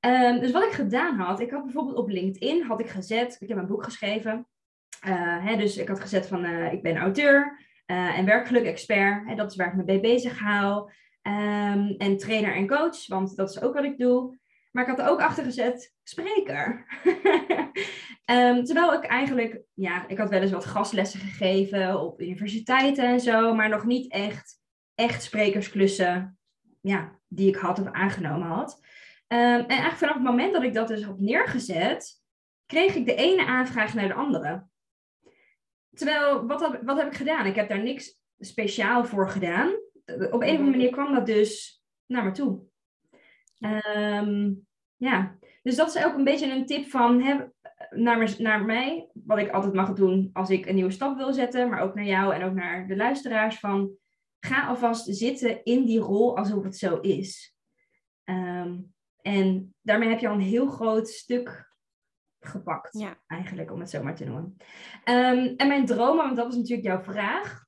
Ehm, dus wat ik gedaan had, ik had bijvoorbeeld op LinkedIn had ik gezet, ik heb een boek geschreven. Eh, hè, dus ik had gezet van eh, ik ben auteur en werkgeluk-expert. Hè, dat is waar ik me mee bezig hou. Ehm, en trainer en coach, want dat is ook wat ik doe. Maar ik had er ook achter gezet spreker. Ehm, terwijl ik eigenlijk, ja, ik had wel eens wat gastlessen gegeven op universiteiten en zo, maar nog niet echt, echt sprekersklussen ja, die ik had of aangenomen had. Ehm, en eigenlijk vanaf het moment dat ik dat dus had neergezet, kreeg ik de ene aanvraag naar de andere. Terwijl, wat, wat heb ik gedaan? Ik heb daar niks speciaal voor gedaan. Op een of andere manier kwam dat dus naar me toe. Ehm, ja, dus dat is ook een beetje een tip van hè, naar, naar mij, wat ik altijd mag doen als ik een nieuwe stap wil zetten, maar ook naar jou en ook naar de luisteraars van ga alvast zitten in die rol alsof het zo is. Ehm, en daarmee heb je al een heel groot stuk gepakt, Ja. eigenlijk, om het zo maar te noemen. Ehm, en mijn dromen, want dat was natuurlijk jouw vraag.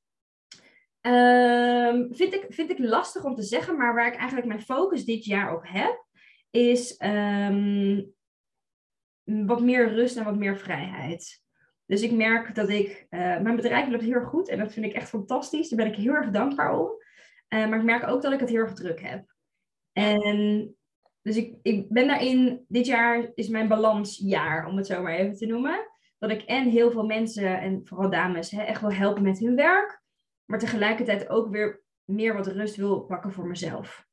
Ehm, vind, ik, vind ik lastig om te zeggen, maar waar ik eigenlijk mijn focus dit jaar op heb, is wat meer rust en wat meer vrijheid. Dus ik merk dat ik, eh, mijn bedrijf loopt heel erg goed en dat vind ik echt fantastisch. Daar ben ik heel erg dankbaar om. Eh, maar ik merk ook dat ik het heel erg druk heb. En dus ik, ik ben daarin, dit jaar is mijn balansjaar, om het zo maar even te noemen. dat ik en heel veel mensen, en vooral dames, hè, echt wil helpen met hun werk. Maar tegelijkertijd ook weer meer wat rust wil pakken voor mezelf.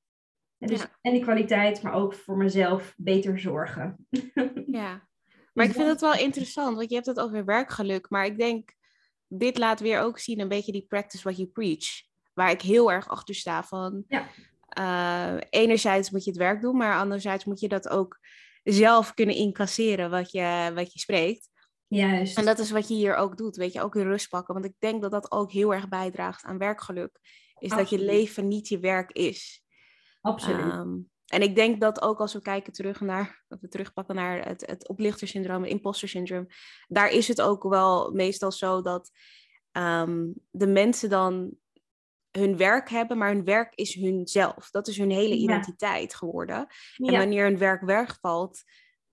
En, dus, en die kwaliteit, maar ook voor mezelf beter zorgen. Ja, maar ik vind het wel interessant, want je hebt het over werkgeluk. Maar ik denk, dit laat weer ook zien een beetje die practice what you preach. Waar ik heel erg achter sta van... Ja. Uh, enerzijds moet je het werk doen, maar anderzijds moet je dat ook zelf kunnen incasseren wat je, wat je spreekt. Juist. En dat is wat je hier ook doet, weet je, ook in rust pakken. Want ik denk dat dat ook heel erg bijdraagt aan werkgeluk. Is dat je leven niet je werk is. Absoluut. Um, en ik denk dat ook als we kijken terug naar, dat we terugpakken naar het, het oplichtersyndroom, het imposter syndroom, daar is het ook wel meestal zo dat um, de mensen dan hun werk hebben, maar hun werk is hunzelf. Dat is hun hele identiteit geworden. En wanneer hun werk wegvalt,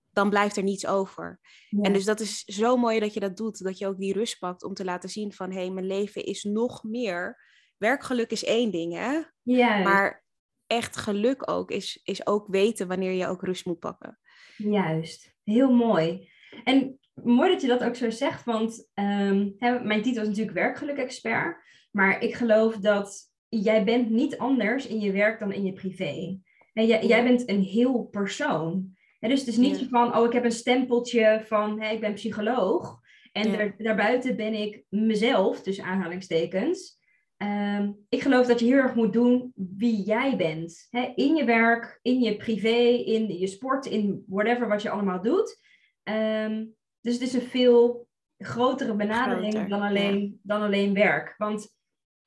dan blijft er niets over. En dus dat is zo mooi dat je dat doet, dat je ook die rust pakt om te laten zien van, hé, hey, mijn leven is nog meer. Werkgeluk is één ding, hè? Ja. Maar echt geluk ook is, is ook weten wanneer je ook rust moet pakken. Juist, heel mooi. En mooi dat je dat ook zo zegt, want um, mijn titel is natuurlijk werkgeluk-expert. Maar ik geloof dat jij bent niet anders in je werk dan in je privé. En jij, jij bent een heel persoon. dus het is niet van, oh, ik heb een stempeltje van, hey, ik ben psycholoog. En daar, daarbuiten ben ik mezelf, tussen aanhalingstekens. Um, ik geloof dat je heel erg moet doen wie jij bent. in je werk, in je privé, in je sport, in whatever wat je allemaal doet. Um, dus het is een veel grotere benadering dan, alleen, dan alleen werk. Want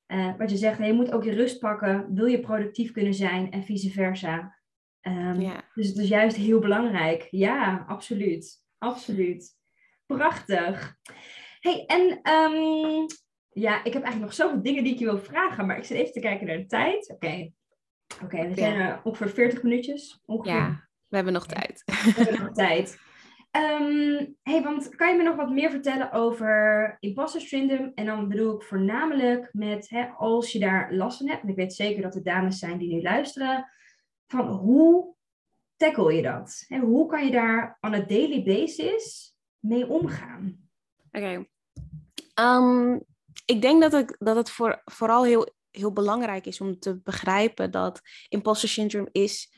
uh, wat je zegt, je moet ook je rust pakken, wil je productief kunnen zijn en vice versa. Um, ja. Dus het is juist heel belangrijk. Ja, absoluut. Absoluut. Prachtig. Hey, en um, ja, ik heb eigenlijk nog zoveel dingen die ik je wil vragen, maar ik zit even te kijken naar de tijd. Oké, oké, we zijn uh, ongeveer 40 minuutjes. Ongeveer. Ja, we hebben nog tijd. We hebben nog tijd. Um, hey, want kan je me nog wat meer vertellen over imposter syndrome? En dan bedoel ik voornamelijk met hè, als je daar last van hebt, en ik weet zeker dat er dames zijn die nu luisteren, van hoe tackle je dat? En hoe kan je daar on a daily basis mee omgaan? Oké. Ehm, ik denk dat, ik, dat het voor, vooral heel, heel belangrijk is om te begrijpen dat imposter syndrome is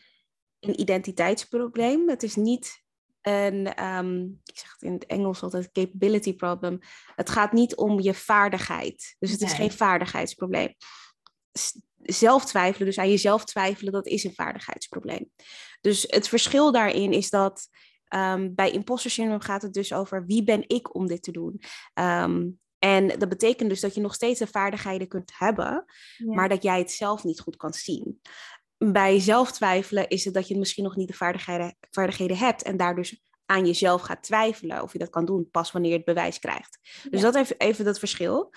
een identiteitsprobleem. Het is niet een, um, ik zeg het in het Engels altijd, capability problem. Het gaat niet om je vaardigheid. Dus het is geen vaardigheidsprobleem. Zelf twijfelen, dus aan jezelf twijfelen, dat is een vaardigheidsprobleem. Dus het verschil daarin is dat um, bij imposter syndrome gaat het dus over wie ben ik om dit te doen. Um, en dat betekent dus dat je nog steeds de vaardigheden kunt hebben, maar dat jij het zelf niet goed kan zien. Bij zelftwijfelen is het dat je misschien nog niet de vaardigheden, vaardigheden hebt en daar dus aan jezelf gaat twijfelen of je dat kan doen pas wanneer je het bewijs krijgt. Dus dat heeft even dat verschil.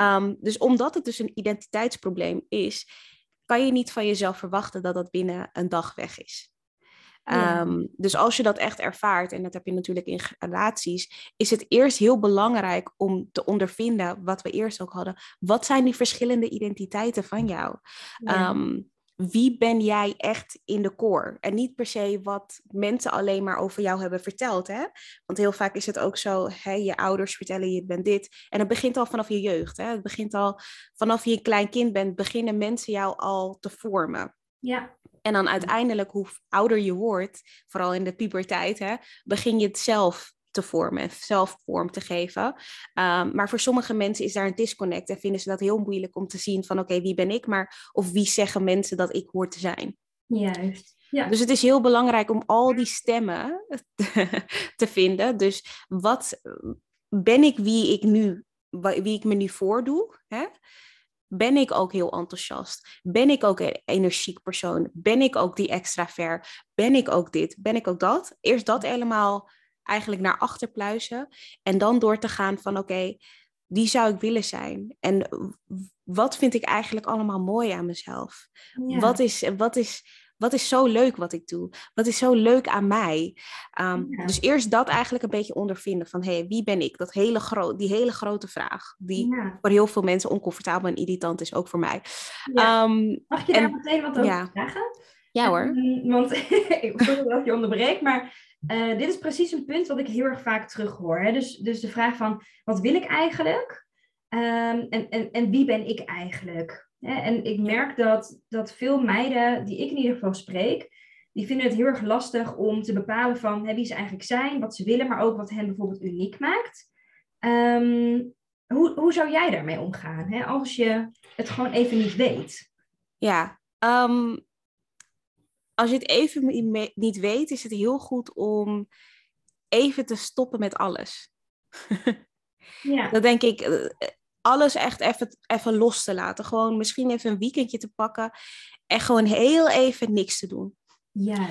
Um, dus omdat het dus een identiteitsprobleem is, kan je niet van jezelf verwachten dat dat binnen een dag weg is. Ehm, dus als je dat echt ervaart, en dat heb je natuurlijk in relaties, is het eerst heel belangrijk om te ondervinden wat we eerst ook hadden. Wat zijn die verschillende identiteiten van jou? Ehm, wie ben jij echt in de core? En niet per se wat mensen alleen maar over jou hebben verteld. Hè? Want heel vaak is het ook zo, hè, je ouders vertellen je bent dit. En het begint al vanaf je jeugd. Hè? Het begint al vanaf je een klein kind bent, beginnen mensen jou al te vormen. Ja. En dan uiteindelijk, hoe ouder je wordt, vooral in de puberteit, hè, begin je het zelf te vormen, zelf vorm te geven. Um, maar voor sommige mensen is daar een disconnect en vinden ze dat heel moeilijk om te zien van oké, wie ben ik, maar of wie zeggen mensen dat ik hoor te zijn. Juist. Ja. Dus het is heel belangrijk om al die stemmen te vinden. Dus wat ben ik wie ik nu, wie ik me nu voordoe? Hè? Ben ik ook heel enthousiast? Ben ik ook een energiek persoon? Ben ik ook die extravert? Ben ik ook dit? Ben ik ook dat? Eerst dat helemaal eigenlijk naar achter pluizen. En dan door te gaan van oké, okay, wie zou ik willen zijn? En wat vind ik eigenlijk allemaal mooi aan mezelf? Wat, is, wat, is, wat is zo leuk wat ik doe? Wat is zo leuk aan mij? Um, Dus eerst dat eigenlijk een beetje ondervinden van hé, hey, wie ben ik? Dat hele die hele grote vraag, die voor heel veel mensen oncomfortabel en irritant is, ook voor mij. Um, Mag je daar meteen wat over vragen? Ja hoor. Um, want ik voel dat je onderbreekt, maar eh, dit is precies een punt wat ik heel erg vaak terughoor. Hè? Dus, dus de vraag van, wat wil ik eigenlijk? Ehm, en, en, en wie ben ik eigenlijk? En ik merk dat, dat veel meiden, die ik in ieder geval spreek, die vinden het heel erg lastig om te bepalen van hè, wie ze eigenlijk zijn, wat ze willen, maar ook wat hen bijvoorbeeld uniek maakt. Ehm, hoe, hoe zou jij daarmee omgaan, hè? als je het gewoon even niet weet? Ja, ehm, als je het even niet weet, is het heel goed om even te stoppen met alles. ja. Dan denk ik, eh, alles echt even, even los te laten. Gewoon misschien even een weekendje te pakken en gewoon heel even niks te doen. Ja.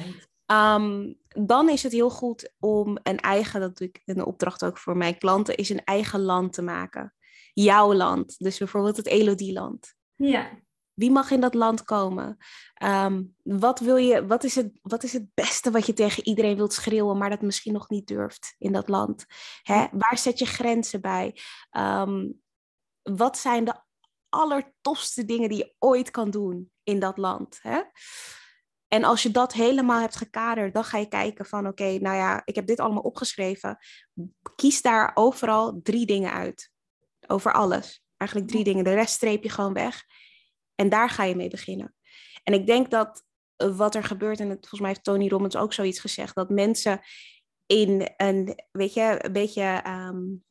Um, dan is het heel goed om een eigen, dat doe ik in de opdracht ook voor mijn klanten, is een eigen land te maken. Jouw land. Dus bijvoorbeeld het Elodie-land. Ja. Wie mag in dat land komen? Ehm, wat, wil je, wat, is het, wat is het beste wat je tegen iedereen wilt schreeuwen, maar dat misschien nog niet durft in dat land? Hè? Waar zet je grenzen bij? Ehm, wat zijn de allertofste dingen die je ooit kan doen in dat land? Hè? En als je dat helemaal hebt gekaderd, dan ga je kijken van oké, nou ja, ik heb dit allemaal opgeschreven. Kies daar overal drie dingen uit. Over alles. Eigenlijk drie dingen. De rest streep je gewoon weg. En daar ga je mee beginnen. En ik denk dat eh, wat er gebeurt, en het, volgens mij heeft Tony Robbins ook zoiets gezegd, dat mensen in een, weet je, een beetje um,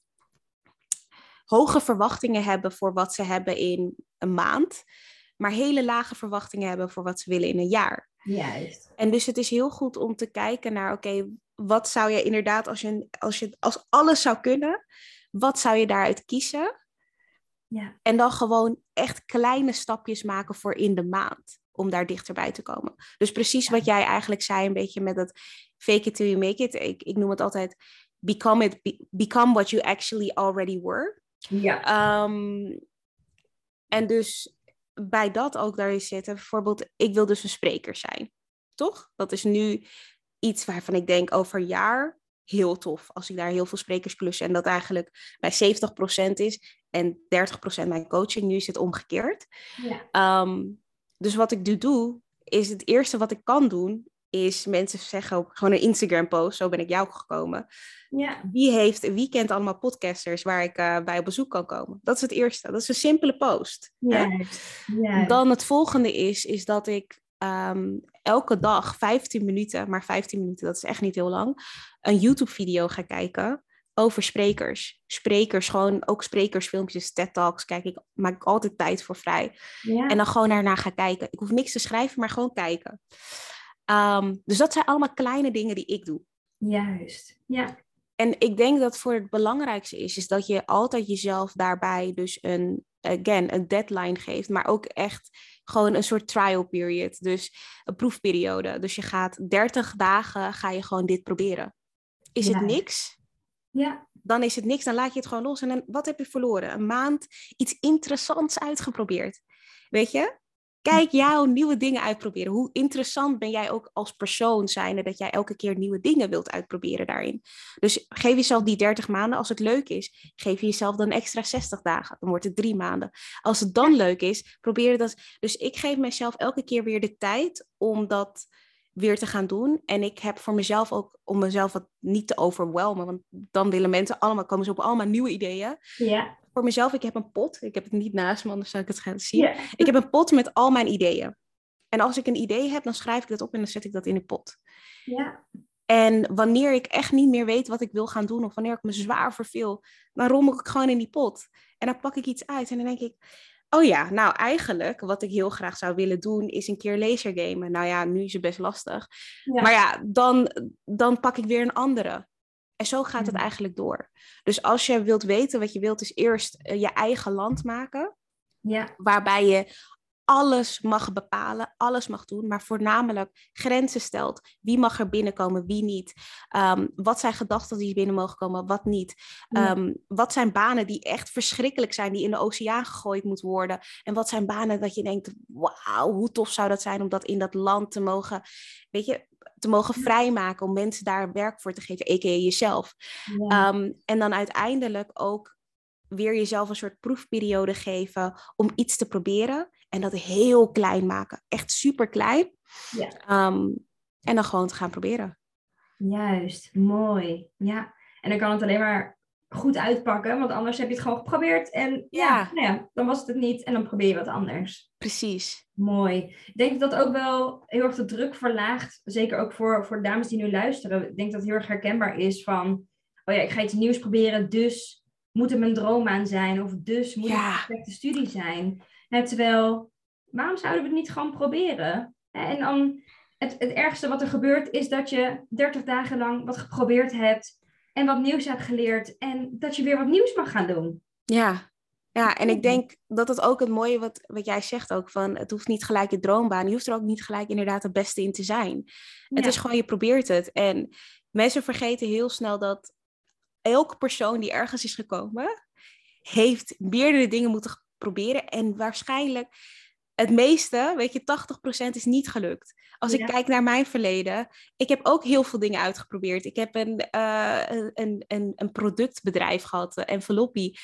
hoge verwachtingen hebben voor wat ze hebben in een maand, maar hele lage verwachtingen hebben voor wat ze willen in een jaar. Juist. En dus het is heel goed om te kijken naar, oké, wat zou je inderdaad, als je, als je als alles zou kunnen, wat zou je daaruit kiezen? Ja. En dan gewoon echt kleine stapjes maken voor in de maand. Om daar dichterbij te komen. Dus precies wat jij eigenlijk zei, een beetje met dat fake it till you make it. Ik, ik noem het altijd become it, become what you actually already were. Ja. Ehm, en dus bij dat ook daarin zitten, bijvoorbeeld, ik wil dus een spreker zijn. Toch? Dat is nu iets waarvan ik denk over een jaar heel tof. Als ik daar heel veel sprekersklussen en dat eigenlijk bij 70% is en 30% mijn coaching. Nu is het omgekeerd. Ja. Ehm, dus wat ik nu doe, is het eerste wat ik kan doen, is mensen zeggen ook gewoon een Instagram post, zo ben ik jou gekomen. Ja. Wie, heeft, wie kent allemaal podcasters waar ik uh, bij op bezoek kan komen? Dat is het eerste. Dat is een simpele post. Ja. Ja. Dan het volgende is, is dat ik um, elke dag 15 minuten, maar 15 minuten, dat is echt niet heel lang, een YouTube-video ga kijken over sprekers. Sprekers, gewoon ook sprekersfilmpjes, TED Talks, kijk ik, maak ik altijd tijd voor vrij. Ja. En dan gewoon daarna ga kijken. Ik hoef niks te schrijven, maar gewoon kijken. Um, dus dat zijn allemaal kleine dingen die ik doe. Juist, ja. En ik denk dat voor het belangrijkste is, is dat je altijd jezelf daarbij dus een, again, een deadline geeft, maar ook echt gewoon een soort trial period, dus een proefperiode. Dus je gaat 30 dagen, ga je gewoon dit proberen. Is Ja. het niks? Ja, Dan is het niks, dan laat je het gewoon los. En dan, wat heb je verloren? Een maand iets interessants uitgeprobeerd. Weet je? Kijk jouw nieuwe dingen uitproberen. Hoe interessant ben jij ook als persoon zijnde dat jij elke keer nieuwe dingen wilt uitproberen daarin. Dus geef jezelf die 30 maanden. Als het leuk is, geef je jezelf dan extra 60 dagen. Dan wordt het drie maanden. Als het dan leuk is, probeer dat. Dus ik geef mezelf elke keer weer de tijd om dat weer te gaan doen. En ik heb voor mezelf ook, om mezelf wat niet te overwhelmen, want dan willen mensen allemaal, komen ze op allemaal nieuwe ideeën. ja, Voor mezelf, ik heb een pot. Ik heb het niet naast me, anders zou ik het gaan zien. Ik heb een pot met al mijn ideeën. En als ik een idee heb, dan schrijf ik dat op en dan zet ik dat in de pot. ja. En wanneer ik echt niet meer weet wat ik wil gaan doen, of wanneer ik me zwaar verveel, dan rommel ik gewoon in die pot. En dan pak ik iets uit en dan denk ik, oh ja, nou eigenlijk, wat ik heel graag zou willen doen, is een keer lasergamen. Nou ja, nu is het best lastig. Ja. Maar ja, dan, dan pak ik weer een andere. En zo gaat het Ja. eigenlijk door. Dus als je wilt weten wat je wilt, is eerst eh, je eigen land maken ja. waarbij je alles mag bepalen, alles mag doen, maar voornamelijk grenzen stelt. Wie mag er binnenkomen, wie niet? Ehm, wat zijn gedachten die binnen mogen komen, wat niet? Ja. Ehm, wat zijn banen die echt verschrikkelijk zijn, die in de oceaan gegooid moeten worden? En wat zijn banen dat je denkt, wauw, hoe tof zou dat zijn om dat in dat land te mogen, weet je, te mogen vrijmaken, om mensen daar werk voor te geven, a.k.a. jezelf. Ja. Ehm, en dan uiteindelijk ook weer jezelf een soort proefperiode geven om iets te proberen. En dat heel klein maken. Echt super klein. Ja. Ehm, en dan gewoon te gaan proberen. Juist, mooi. Ja, en dan kan het alleen maar goed uitpakken, want anders heb je het gewoon geprobeerd en ja, Ja. nou ja dan was het het niet en dan probeer je wat anders. Precies. Mooi. Ik denk dat dat ook wel heel erg de druk verlaagt. Zeker ook voor, voor dames die nu luisteren. Ik denk dat het heel erg herkenbaar is van... Oh ja, ik ga iets nieuws proberen, dus moet het mijn droombaan zijn. Of dus moet Ja. het de perfecte studie zijn. Hè, terwijl, waarom zouden we het niet gewoon proberen? En dan, het, het ergste wat er gebeurt is dat je 30 dagen lang wat geprobeerd hebt. En wat nieuws hebt geleerd. En dat je weer wat nieuws mag gaan doen. Ja. Ja, en ik denk dat het ook het mooie wat, wat jij zegt ook, van het hoeft niet gelijk je droombaan, je hoeft er ook niet gelijk inderdaad het beste in te zijn. Het is gewoon, je probeert het. En mensen vergeten heel snel dat elke persoon die ergens is gekomen, heeft meerdere dingen moeten proberen. En waarschijnlijk het meeste, weet je, 80% is niet gelukt. Als Ja. ik kijk naar mijn verleden, ik heb ook heel veel dingen uitgeprobeerd. Ik heb een, eh, een, een, een, productbedrijf gehad, uh, Enveloppie.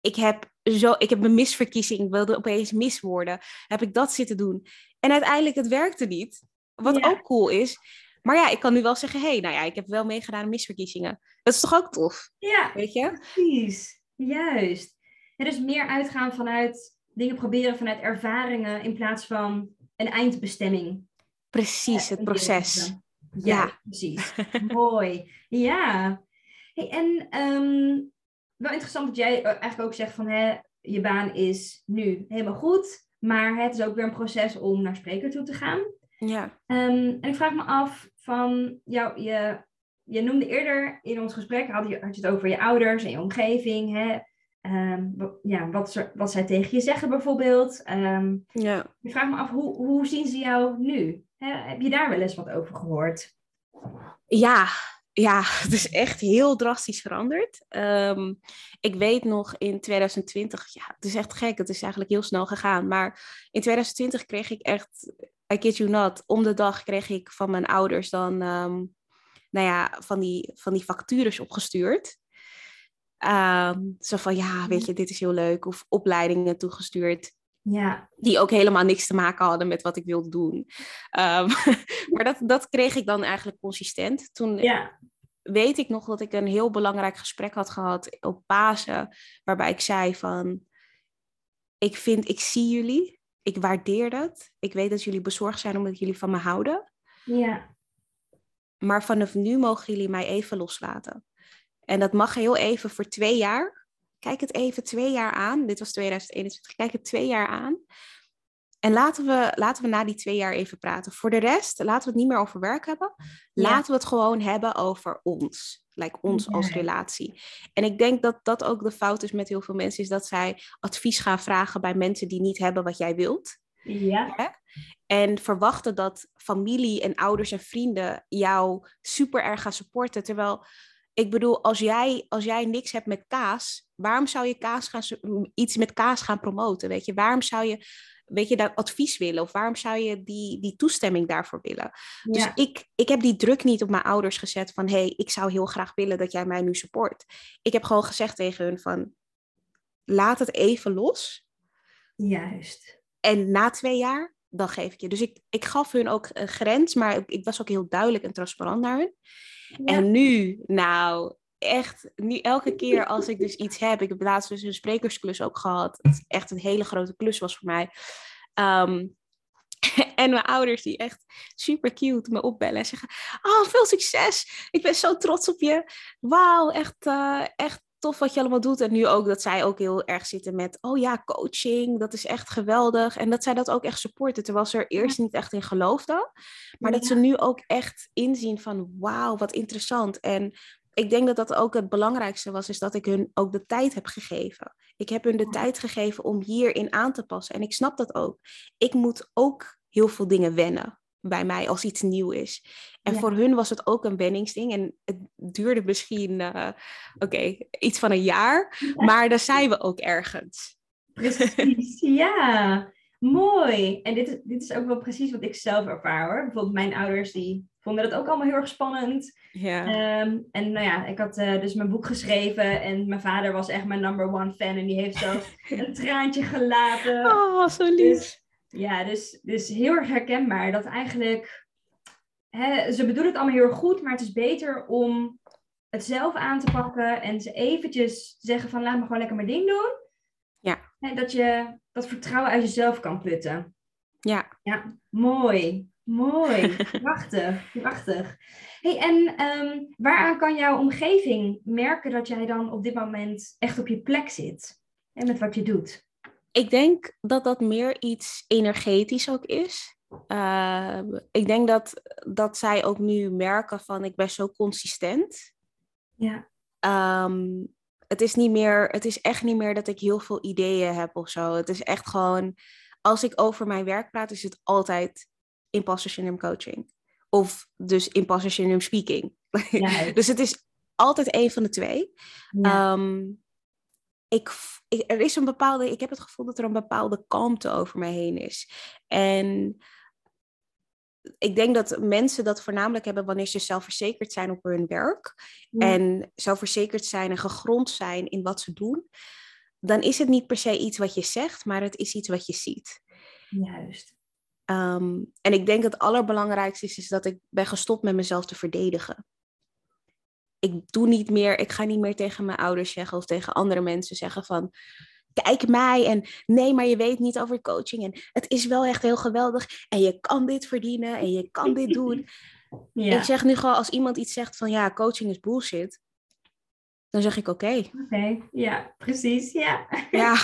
Ik heb, zo, ik heb een misverkiezing, wilde opeens mis worden. Heb ik dat zitten doen. En uiteindelijk, het werkte niet. Wat Ja. ook cool is. Maar ja, ik kan nu wel zeggen, hé, hey, nou ja, ik heb wel meegedaan aan misverkiezingen. Dat is toch ook tof, Ja, weet je? Precies, juist. Het is meer uitgaan vanuit dingen proberen vanuit ervaringen in plaats van een eindbestemming. Precies, het Een proces. Ja, precies. Mooi. Ja. Hey, en ehm, wel interessant dat jij eh, eigenlijk ook zegt van hè, je baan is nu helemaal goed, maar het is ook weer een proces om naar spreker toe te gaan. Ja, Ehm, en ik vraag me af van, jou, je, je noemde eerder in ons gesprek, had je, had je het over je ouders en je omgeving. Hè? Wat, ja, wat, ze- wat zij tegen je zeggen bijvoorbeeld. Ehm, ja. ik vraag me af, hoe, hoe zien ze jou nu? Heb je daar wel eens wat over gehoord? Ja, ja, het is echt heel drastisch veranderd. Ehm, ik weet nog in 2020, ja, het is echt gek, het is eigenlijk heel snel gegaan. Maar in 2020 kreeg ik echt, I kid you not, om de dag kreeg ik van mijn ouders dan, nou ja, van die, van die factures opgestuurd. Ehm, zo van, ja, weet je, dit is heel leuk. Of opleidingen toegestuurd Ja, die ook helemaal niks te maken hadden met wat ik wilde doen. Ehm, maar dat, dat kreeg ik dan eigenlijk consistent. Toen ja, weet ik nog dat ik een heel belangrijk gesprek had gehad op Pasen, waarbij ik zei van, ik vind, ik zie jullie, ik waardeer dat, ik weet dat jullie bezorgd zijn omdat jullie van me houden, ja, maar vanaf nu mogen jullie mij even loslaten. En dat mag heel even voor twee jaar. Kijk het even twee jaar aan. Dit was 2021. Kijk het twee jaar aan. En laten we, laten we na die twee jaar even praten. Voor de rest, laten we het niet meer over werk hebben. Ja. Laten we het gewoon hebben over ons. Like ons als Ja. relatie. En ik denk dat dat ook de fout is met heel veel mensen. Is dat zij advies gaan vragen bij mensen die niet hebben wat jij wilt. ja, En verwachten dat familie en ouders en vrienden jou super erg gaan supporten. Terwijl, ik bedoel, als jij, als jij niks hebt met kaas, waarom zou je kaas gaan, iets met kaas gaan promoten? Weet je, waarom zou je, weet je, dat advies willen? Of waarom zou je die, die toestemming daarvoor willen? Dus ik, ik heb die druk niet op mijn ouders gezet van, hé, hey, ik zou heel graag willen dat jij mij nu support. Ik heb gewoon gezegd tegen hun van, laat het even los. juist. En na twee jaar, dan geef ik je. Dus ik, ik gaf hun ook een grens, maar ik, ik was ook heel duidelijk en transparant naar hun. En nu, nou, echt, nu elke keer als ik dus iets heb, ik heb laatst dus een sprekersklus ook gehad, het echt een hele grote klus was voor mij. Ehm, en mijn ouders die echt super cute me opbellen en zeggen, oh, veel succes, ik ben zo trots op je. Wauw, echt, eh, echt tof wat je allemaal doet. En nu ook dat zij ook heel erg zitten met, oh ja, coaching, dat is echt geweldig. En dat zij dat ook echt supporten, terwijl ze er eerst niet echt in geloofden. Maar dat ze nu ook echt inzien van, wauw, wat interessant. En ik denk dat dat ook het belangrijkste was, is dat ik hun ook de tijd heb gegeven. Ik heb hun de tijd gegeven om hierin aan te passen. En ik snap dat ook. Ik moet ook heel veel dingen wennen bij mij als iets nieuw is. En Ja. voor hun was het ook een wenningsding. En het duurde misschien, eh, oké, iets van een jaar. Maar daar zijn we ook ergens. Precies, ja. Mooi. En dit is, dit is ook wel precies wat ik zelf ervaar hoor. Bijvoorbeeld mijn ouders die vonden het ook allemaal heel erg spannend. Ja. Ehm, en nou ja, ik had eh, dus mijn boek geschreven en mijn vader was echt mijn number one fan. En die heeft zelfs een traantje gelaten. Oh, zo lief. Ja, dus, dus heel erg herkenbaar dat eigenlijk hè, ze bedoelen het allemaal heel erg goed, maar het is beter om het zelf aan te pakken en ze eventjes zeggen van laat me gewoon lekker mijn ding doen. Ja. Hè, dat je dat vertrouwen uit jezelf kan putten. Ja. Ja, mooi. Mooi. prachtig. Prachtig. Hey, en um, waaraan kan jouw omgeving merken dat jij dan op dit moment echt op je plek zit? En met wat je doet? Ik denk dat dat meer iets energetisch ook is. Uh, ik denk dat, dat zij ook nu merken van ik ben zo consistent. Ja. Um, het is niet meer, het is echt niet meer dat ik heel veel ideeën heb of zo. Het is echt gewoon, als ik over mijn werk praat, is het altijd imposter syndrome coaching. Of dus imposter syndrome speaking. Ja. dus het is altijd een van de twee. Ja. Um, ik, ik, er is een bepaalde, ik heb het gevoel dat er een bepaalde kalmte over mij heen is. En ik denk dat mensen dat voornamelijk hebben wanneer ze zelfverzekerd zijn op hun werk. Ja. En zelfverzekerd zijn en gegrond zijn in wat ze doen. Dan is het niet per se iets wat je zegt, maar het is iets wat je ziet. Juist. Um, en ik denk dat het allerbelangrijkste is, is dat ik ben gestopt met mezelf te verdedigen. Ik doe niet meer, ik ga niet meer tegen mijn ouders zeggen of tegen andere mensen zeggen van kijk mij en nee, maar je weet niet over coaching en het is wel echt heel geweldig en je kan dit verdienen en je kan dit doen. Ja. Ik zeg nu gewoon als iemand iets zegt van ja, coaching is bullshit, dan zeg ik oké. Oké, okay. ja, precies, ja. Ja,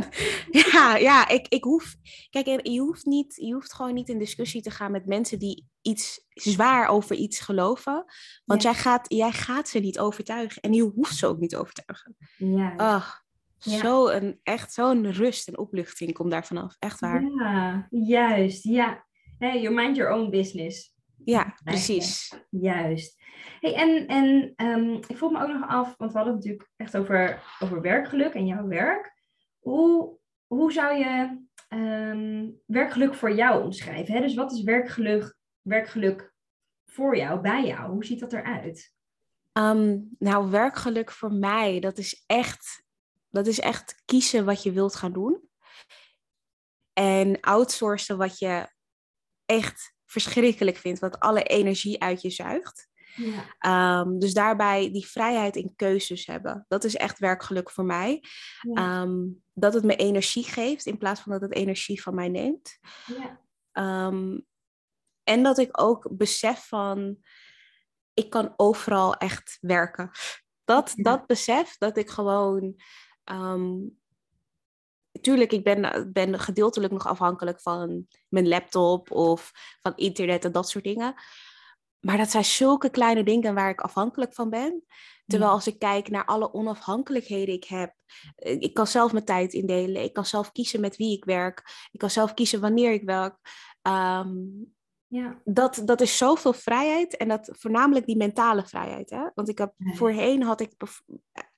ja, ja ik, ik hoef, kijk, je hoeft, niet, je hoeft gewoon niet in discussie te gaan met mensen die iets zwaar over iets geloven, want Ja. jij, gaat, jij gaat ze niet overtuigen en je hoeft ze ook niet overtuigen. Juist. Ach, Ja. zo een, echt zo'n rust en opluchting komt daar vanaf. Echt waar. Ja, juist, ja. Hey, you mind your own business. Ja, precies. Juist. Hey, en en ehm, ik vroeg me ook nog af, want we hadden het natuurlijk echt over, over werkgeluk en jouw werk. Hoe, hoe zou je ehm, werkgeluk voor jou omschrijven? Hè? Dus wat is werkgeluk, werkgeluk voor jou, bij jou? Hoe ziet dat eruit? Ehm, nou, werkgeluk voor mij, dat is echt, dat is echt kiezen wat je wilt gaan doen. En outsourcen wat je echt verschrikkelijk vindt, wat alle energie uit je zuigt. Ja. Ehm, dus daarbij die vrijheid in keuzes hebben. Dat is echt werkgeluk voor mij. Ja. Ehm, dat het me energie geeft in plaats van dat het energie van mij neemt. ja. Ehm, en dat ik ook besef van, ik kan overal echt werken. Dat, dat besef dat ik gewoon. Tuurlijk, ik ben, ben gedeeltelijk nog afhankelijk van mijn laptop of van internet en dat soort dingen. Maar dat zijn zulke kleine dingen waar ik afhankelijk van ben. Terwijl als ik kijk naar alle onafhankelijkheden ik heb, eh, ik kan zelf mijn tijd indelen, ik kan zelf kiezen met wie ik werk, ik kan zelf kiezen wanneer ik werk. Ehm, Ja. dat, dat is zoveel vrijheid en dat voornamelijk die mentale vrijheid. Hè? Want ik heb, voorheen had ik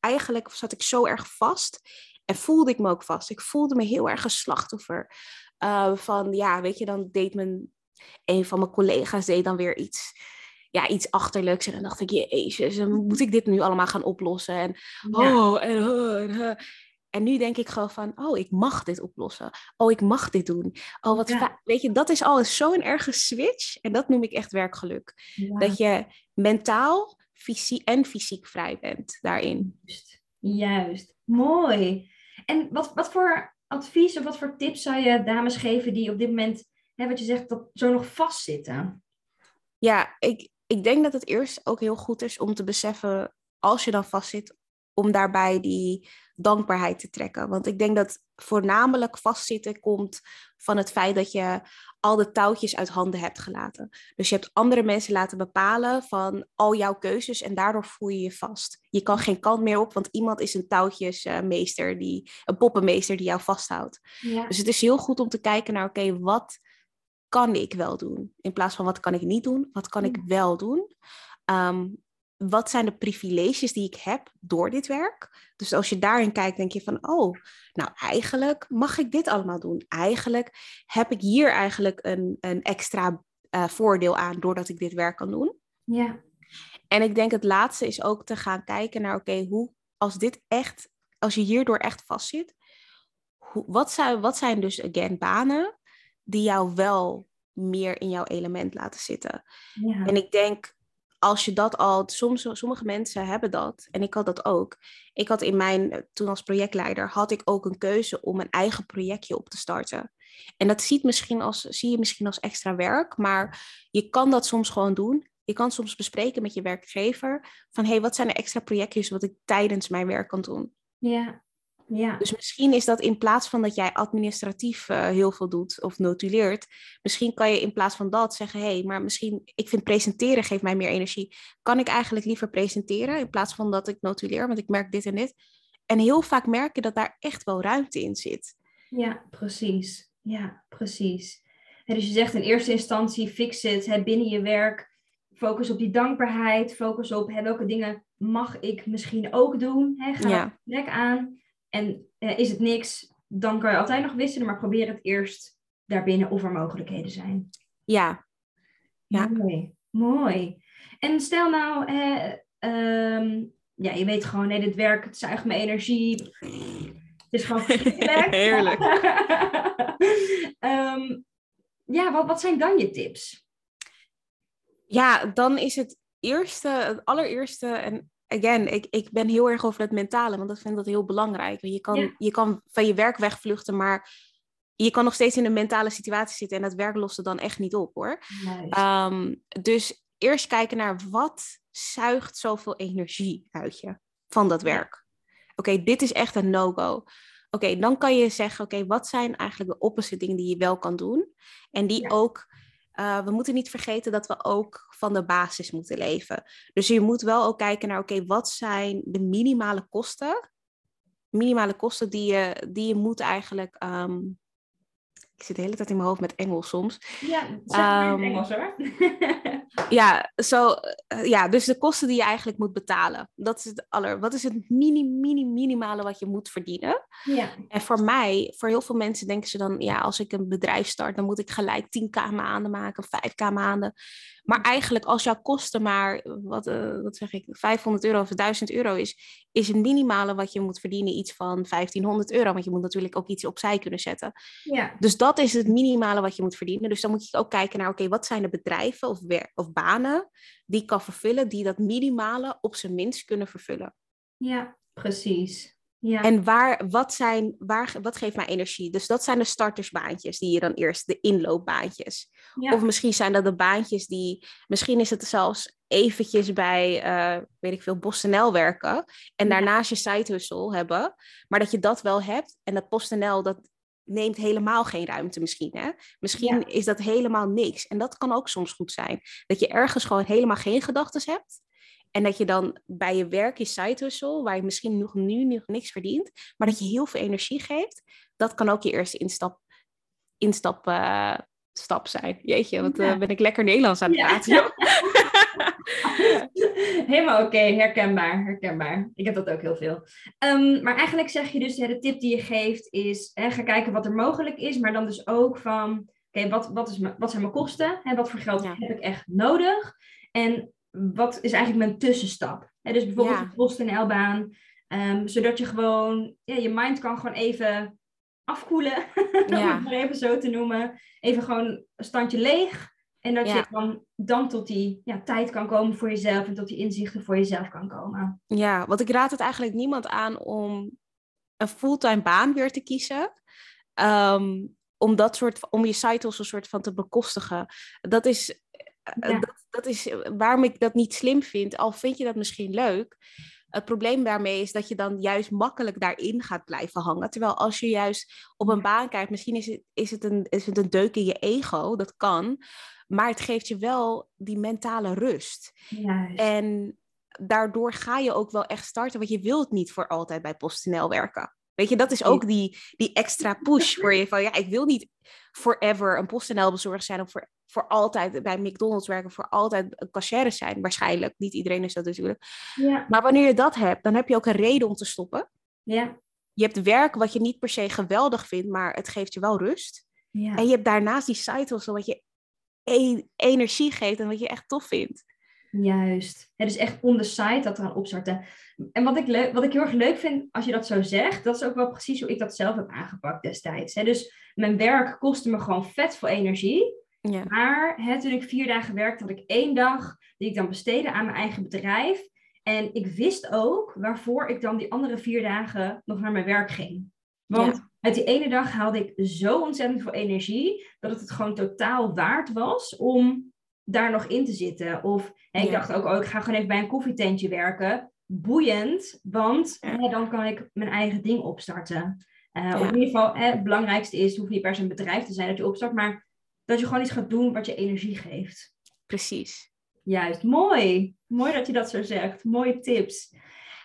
eigenlijk zat ik zo erg vast en voelde ik me ook vast. Ik voelde me heel erg een slachtoffer. Eh, van ja, weet je, dan deed mijn, een van mijn collega's deed dan weer iets, ja, iets achterlijks. En dan dacht ik, jezus, en moet ik dit nu allemaal gaan oplossen? En Ja. Oh, en, oh, en, oh. En nu denk ik gewoon van, oh, ik mag dit oplossen. Oh, ik mag dit doen. Oh, wat Ja. Weet je, dat is al zo'n erge switch. En dat noem ik echt werkgeluk. Ja. Dat je mentaal fysiek en fysiek vrij bent daarin. Juist. Juist. Mooi. En wat, wat voor advies of wat voor tips zou je dames geven die op dit moment, hè, wat je zegt, dat zo nog vastzitten? Ja, ik, ik denk dat het eerst ook heel goed is om te beseffen, als je dan vastzit, om daarbij die dankbaarheid te trekken. Want ik denk dat voornamelijk vastzitten komt van het feit dat je al de touwtjes uit handen hebt gelaten. Dus je hebt andere mensen laten bepalen van al jouw keuzes en daardoor voel je je vast. Je kan geen kant meer op, want iemand is een touwtjesmeester, die, een poppenmeester die jou vasthoudt. Ja. Dus het is heel goed om te kijken naar, oké, wat kan ik wel doen? In plaats van wat kan ik niet doen, wat kan ik wel doen? Ehm, wat zijn de privileges die ik heb door dit werk? Dus als je daarin kijkt, denk je van, oh, nou eigenlijk mag ik dit allemaal doen. Eigenlijk heb ik hier eigenlijk een, een extra eh, voordeel aan doordat ik dit werk kan doen. Ja. En ik denk het laatste is ook te gaan kijken naar, oké, hoe als dit echt, als je hierdoor echt vastzit, hoe, wat, zou, wat zijn dus, again, banen die jou wel meer in jouw element laten zitten. Ja. En ik denk, als je dat al, soms, sommige mensen hebben dat, en ik had dat ook. Ik had in mijn, toen als projectleider, had ik ook een keuze om een eigen projectje op te starten. En dat ziet misschien als, zie je misschien als extra werk, maar je kan dat soms gewoon doen. Je kan soms bespreken met je werkgever van, hé, hey, wat zijn de extra projectjes wat ik tijdens mijn werk kan doen? Ja. Ja. Dus misschien is dat in plaats van dat jij administratief uh, heel veel doet of notuleert, misschien kan je in plaats van dat zeggen, hé, hey, maar misschien, ik vind presenteren geeft mij meer energie. Kan ik eigenlijk liever presenteren in plaats van dat ik notuleer, want ik merk dit en dit. En heel vaak merk je dat daar echt wel ruimte in zit. Ja, precies. Ja, precies. En dus je zegt in eerste instantie, fix het hè, binnen je werk. Focus op die dankbaarheid. Focus op hè, welke dingen mag ik misschien ook doen. Hè? Ga ja. aan. En uh, is het niks, dan kan je altijd nog wisselen, maar probeer het eerst daarbinnen of er mogelijkheden zijn. Ja. ja. Mooi. Mooi. En stel nou, eh, um, ja, je weet gewoon, nee, dit werk, het zuigt mijn energie. Het is gewoon Heerlijk. um, ja, wat, wat zijn dan je tips? Ja, dan is het eerste, het allereerste, en again, ik, ik ben heel erg over het mentale, want dat vind ik dat heel belangrijk. Je kan, je kan van je werk wegvluchten, maar je kan nog steeds in een mentale situatie zitten en dat werk lost er dan echt niet op hoor. Um, dus eerst kijken naar wat zuigt zoveel energie uit je van dat werk. Oké, dit is echt een no-go. Oké, dan kan je zeggen, oké, wat zijn eigenlijk de opposite dingen die je wel kan doen? En die ook uh, we moeten niet vergeten dat we ook van de basis moeten leven. Dus je moet wel ook kijken naar, oké, wat zijn de minimale kosten? Minimale kosten die je, die je moet eigenlijk um, ik zit de hele tijd in mijn hoofd met Engels soms. Ja, zeg um, Engels hoor. ja, zo, uh, ja, dus de kosten die je eigenlijk moet betalen. Dat is het aller. Wat is het mini, mini, minimale wat je moet verdienen? Ja. En voor mij, voor heel veel mensen denken ze dan, ja, als ik een bedrijf start, dan moet ik gelijk 10k maanden maken, 5k maanden. Maar eigenlijk als jouw kosten maar, wat, uh, wat zeg ik, 500 euro of 1000 euro is, is het minimale wat je moet verdienen iets van 1500 euro. Want je moet natuurlijk ook iets opzij kunnen zetten. Ja. Dus dat is het minimale wat je moet verdienen. Dus dan moet je ook kijken naar, oké, wat zijn de bedrijven of, wer- of banen die kan vervullen, die dat minimale op zijn minst kunnen vervullen. Ja, precies. Ja. En waar, wat, zijn, waar, wat geeft mij energie? Dus dat zijn de startersbaantjes die je dan eerst, de inloopbaantjes. Ja. Of misschien zijn dat de baantjes die, misschien is het zelfs eventjes bij, uh, weet ik veel, PostNL werken. En daarnaast je side hustle hebben. Maar dat je dat wel hebt. En dat PostNL, dat neemt helemaal geen ruimte misschien. Hè? Misschien is dat helemaal niks. En dat kan ook soms goed zijn. Dat je ergens gewoon helemaal geen gedachten hebt. En dat je dan bij je werk, je side hustle, waar je misschien nog nu nog niks verdient, maar dat je heel veel energie geeft, dat kan ook je eerste instap, instap eh, stap zijn. Jeetje, wat eh, Ja. ben ik lekker Nederlands aan het Ja. praten. Helemaal oké, herkenbaar, herkenbaar. Ik heb dat ook heel veel. Ehm, maar eigenlijk zeg je dus, de tip die je geeft is, hè, ga kijken wat er mogelijk is, maar dan dus ook van, oké, wat, wat, is wat zijn mijn kosten? Hè, wat voor geld heb ik echt nodig? En wat is eigenlijk mijn tussenstap? Dus bijvoorbeeld Ja. een PostNL-baan, ehm, zodat je gewoon, ja, je mind kan gewoon even afkoelen, om Ja. het maar even zo te noemen. Even gewoon een standje leeg. En dat Ja. je dan, dan tot die ja, tijd kan komen voor jezelf en tot die inzichten voor jezelf kan komen. Ja, want ik raad het eigenlijk niemand aan om een fulltime baan weer te kiezen. Ehm, om dat soort, om je site als een soort van te bekostigen. Dat is, Ja. dat, dat is waarom ik dat niet slim vind. Al vind je dat misschien leuk. Het probleem daarmee is dat je dan juist makkelijk daarin gaat blijven hangen. Terwijl als je juist op een baan kijkt, misschien is het, is het, een, is het een deuk in je ego, dat kan. Maar het geeft je wel die mentale rust. Juist. En daardoor ga je ook wel echt starten, want je wilt niet voor altijd bij PostNL werken. Weet je, dat is ook die, die extra push voor je van, ja, ik wil niet forever een PostNL bezorger zijn of voor, voor altijd bij McDonald's werken, voor altijd een cashier zijn. Waarschijnlijk, niet iedereen is dat natuurlijk. Ja, Maar wanneer je dat hebt, dan heb je ook een reden om te stoppen. ja, Je hebt werk wat je niet per se geweldig vindt, maar het geeft je wel rust. ja. En je hebt daarnaast die site hustle wat je e- energie geeft en wat je echt tof vindt. Juist. Het is echt on the side dat eraan opstarten. En wat ik, wat ik heel erg leuk vind als je dat zo zegt, dat is ook wel precies hoe ik dat zelf heb aangepakt destijds. Hè. Dus mijn werk kostte me gewoon vet veel energie. Ja. Maar hè, toen ik vier dagen werkte, had ik één dag die ik dan besteedde aan mijn eigen bedrijf. En ik wist ook waarvoor ik dan die andere vier dagen nog naar mijn werk ging. Want uit die ene dag haalde ik zo ontzettend veel energie, dat het het gewoon totaal waard was om daar nog in te zitten. Of hè, ik dacht ook, oh, ik ga gewoon even bij een koffietentje werken. Boeiend, want hè, dan kan ik mijn eigen ding opstarten. Uh, Of in ieder geval, het belangrijkste is, hoef niet per se een bedrijf te zijn dat je opstart, maar dat je gewoon iets gaat doen wat je energie geeft. Precies. Juist, mooi. Mooi dat je dat zo zegt. Mooie tips.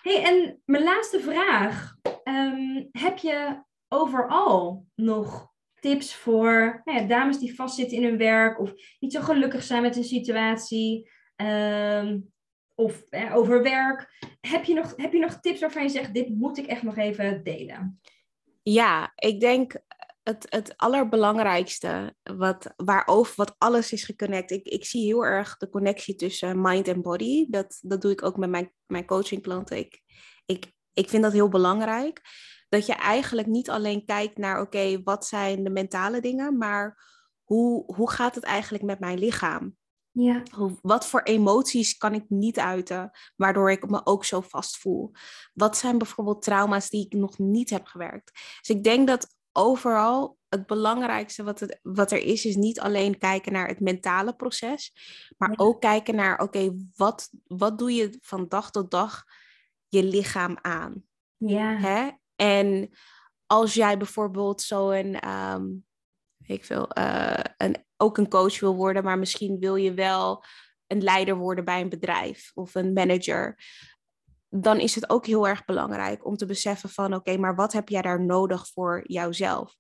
hey, en mijn laatste vraag. Ehm, heb je overal nog tips voor nou ja, dames die vastzitten in hun werk of niet zo gelukkig zijn met hun situatie? Ehm, of over werk. Heb je, nog, heb je nog tips waarvan je zegt, dit moet ik echt nog even delen? Ja, ik denk het, het allerbelangrijkste, wat, waarover wat alles is geconnect. Ik, ik zie heel erg de connectie tussen mind en body. Dat, dat doe ik ook met mijn, mijn coachingklanten. Ik, ik, ik vind dat heel belangrijk. Dat je eigenlijk niet alleen kijkt naar, oké, wat zijn de mentale dingen, maar hoe, hoe gaat het eigenlijk met mijn lichaam? Ja. Wat voor emoties kan ik niet uiten, waardoor ik me ook zo vast voel? Wat zijn bijvoorbeeld trauma's die ik nog niet heb gewerkt? Dus ik denk dat overal het belangrijkste wat, het, wat er is, is niet alleen kijken naar het mentale proces, maar ook kijken naar, oké, wat, wat doe je van dag tot dag je lichaam aan? Ja. Hè? En als jij bijvoorbeeld zo'n, um, ik wil, uh, een, ook een coach wil worden, maar misschien wil je wel een leider worden bij een bedrijf of een manager dan is het ook heel erg belangrijk om te beseffen van oké, maar wat heb jij daar nodig voor jouzelf?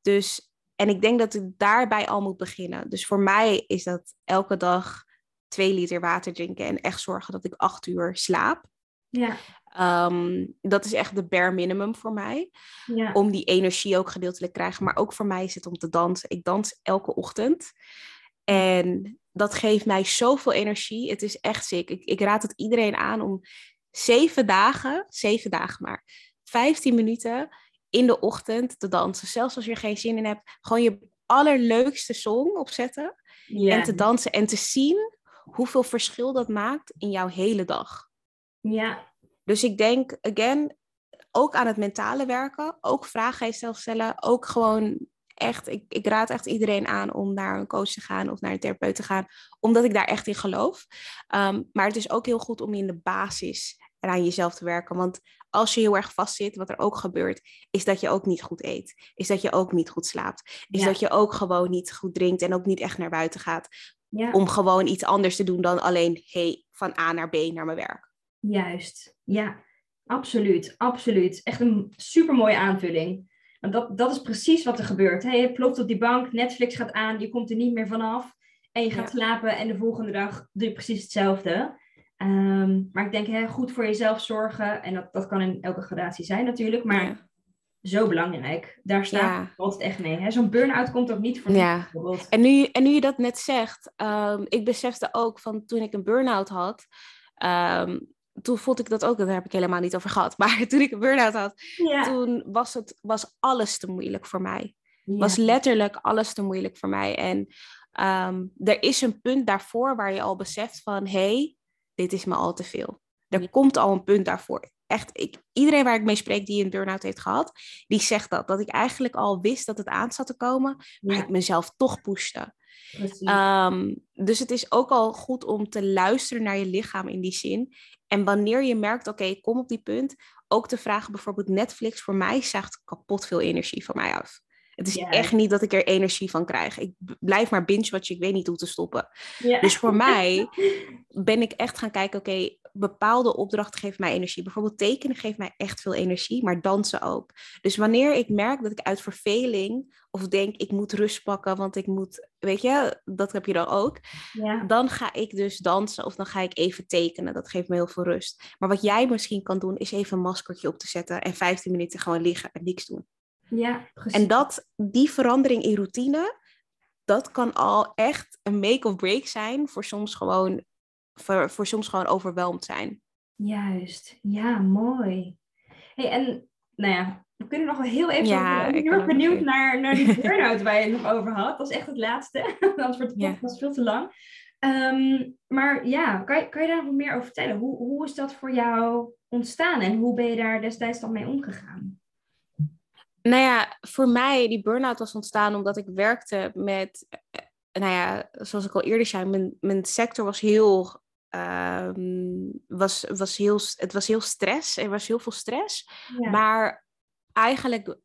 Dus, en ik denk dat het daarbij al moet beginnen. Dus voor mij is dat elke dag twee liter water drinken en echt zorgen dat ik acht uur slaap. Ja. Ehm, dat is echt de bare minimum voor mij. Ja. Om die energie ook gedeeltelijk te krijgen. Maar ook voor mij is het om te dansen. Ik dans elke ochtend. En dat geeft mij zoveel energie. Het is echt sick. Ik, ik raad het iedereen aan om zeven dagen, zeven dagen maar, 15 minuten in de ochtend te dansen. Zelfs als je er geen zin in hebt, gewoon je allerleukste song opzetten en te dansen en te zien hoeveel verschil dat maakt in jouw hele dag. Ja. Dus ik denk, again, ook aan het mentale werken, ook vragen aan jezelf stellen, ook gewoon echt, ik, ik raad echt iedereen aan om naar een coach te gaan of naar een therapeut te gaan, omdat ik daar echt in geloof. Ehm, maar het is ook heel goed om in de basis en aan jezelf te werken. Want als je heel erg vastzit, wat er ook gebeurt, is dat je ook niet goed eet. Is dat je ook niet goed slaapt. Is dat je ook gewoon niet goed drinkt en ook niet echt naar buiten gaat. Ja. Om gewoon iets anders te doen dan alleen hey, van A naar B naar mijn werk. Juist, ja, absoluut, absoluut. Echt een supermooie aanvulling. Want dat, dat is precies wat er gebeurt. Hey, je plopt op die bank, Netflix gaat aan, je komt er niet meer vanaf. En je gaat slapen en de volgende dag doe je precies hetzelfde. Ehm, maar ik denk, hè, goed voor jezelf zorgen. En dat, dat kan in elke gradatie zijn natuurlijk. Maar zo belangrijk. Daar staat ja. altijd echt mee. Zo'n burn-out komt ook niet voor ja. En nu, en nu je dat net zegt. Um, ik besefte ook van toen ik een burn-out had. Ehm, toen voelde ik dat ook. Daar heb ik helemaal niet over gehad. Maar toen ik een burn-out had. Toen was, het, was alles te moeilijk voor mij. Was letterlijk alles te moeilijk voor mij. En er is een punt daarvoor waar je al beseft van... Hey, dit is me al te veel. Er komt al een punt daarvoor. Echt, ik, iedereen waar ik mee spreek die een burn-out heeft gehad, die zegt dat. Dat ik eigenlijk al wist dat het aan zat te komen, maar ik mezelf toch pushte. Um, dus het is ook al goed om te luisteren naar je lichaam in die zin. En wanneer je merkt, oké, ik kom op die punt, ook te vragen, bijvoorbeeld Netflix, voor mij zaagt kapot veel energie van mij af. Het is echt niet dat ik er energie van krijg. Ik blijf maar binge wat je, ik weet niet hoe te stoppen. Dus voor mij ben ik echt gaan kijken, oké, bepaalde opdrachten geven mij energie. Bijvoorbeeld tekenen geeft mij echt veel energie, maar dansen ook. Dus wanneer ik merk dat ik uit verveling of denk ik moet rust pakken, want ik moet, weet je, dat heb je dan ook. Ja. Dan ga ik dus dansen of dan ga ik even tekenen. Dat geeft me heel veel rust. Maar wat jij misschien kan doen, is even een maskertje op te zetten en 15 minuten gewoon liggen en niks doen. Ja, precies. En dat, die verandering in routine, dat kan al echt een make of break zijn voor soms gewoon, voor, voor soms gewoon overweldigd zijn. Juist, ja, mooi. Hey, en nou ja, we kunnen nog wel heel even... Ja, ik ben heel erg benieuwd naar, naar die burn-out waar je het nog over had. Dat is echt het laatste. Anders wordt de Ja. podcast veel te lang. Ehm, maar ja, kan je, kan je daar nog meer over vertellen? Hoe, hoe is dat voor jou ontstaan en hoe ben je daar destijds dan mee omgegaan? Nou ja, voor mij, die burn-out was ontstaan omdat ik werkte met, eh, nou ja, zoals ik al eerder zei, mijn, mijn sector was heel, ehm, was, was heel, het was heel stress, er was heel veel stress, Ja. maar eigenlijk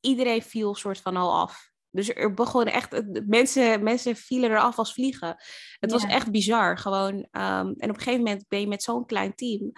iedereen viel soort van al af. Dus er begon echt, mensen, mensen vielen eraf als vliegen. Het was echt bizar, gewoon. ehm, en op een gegeven moment ben je met zo'n klein team.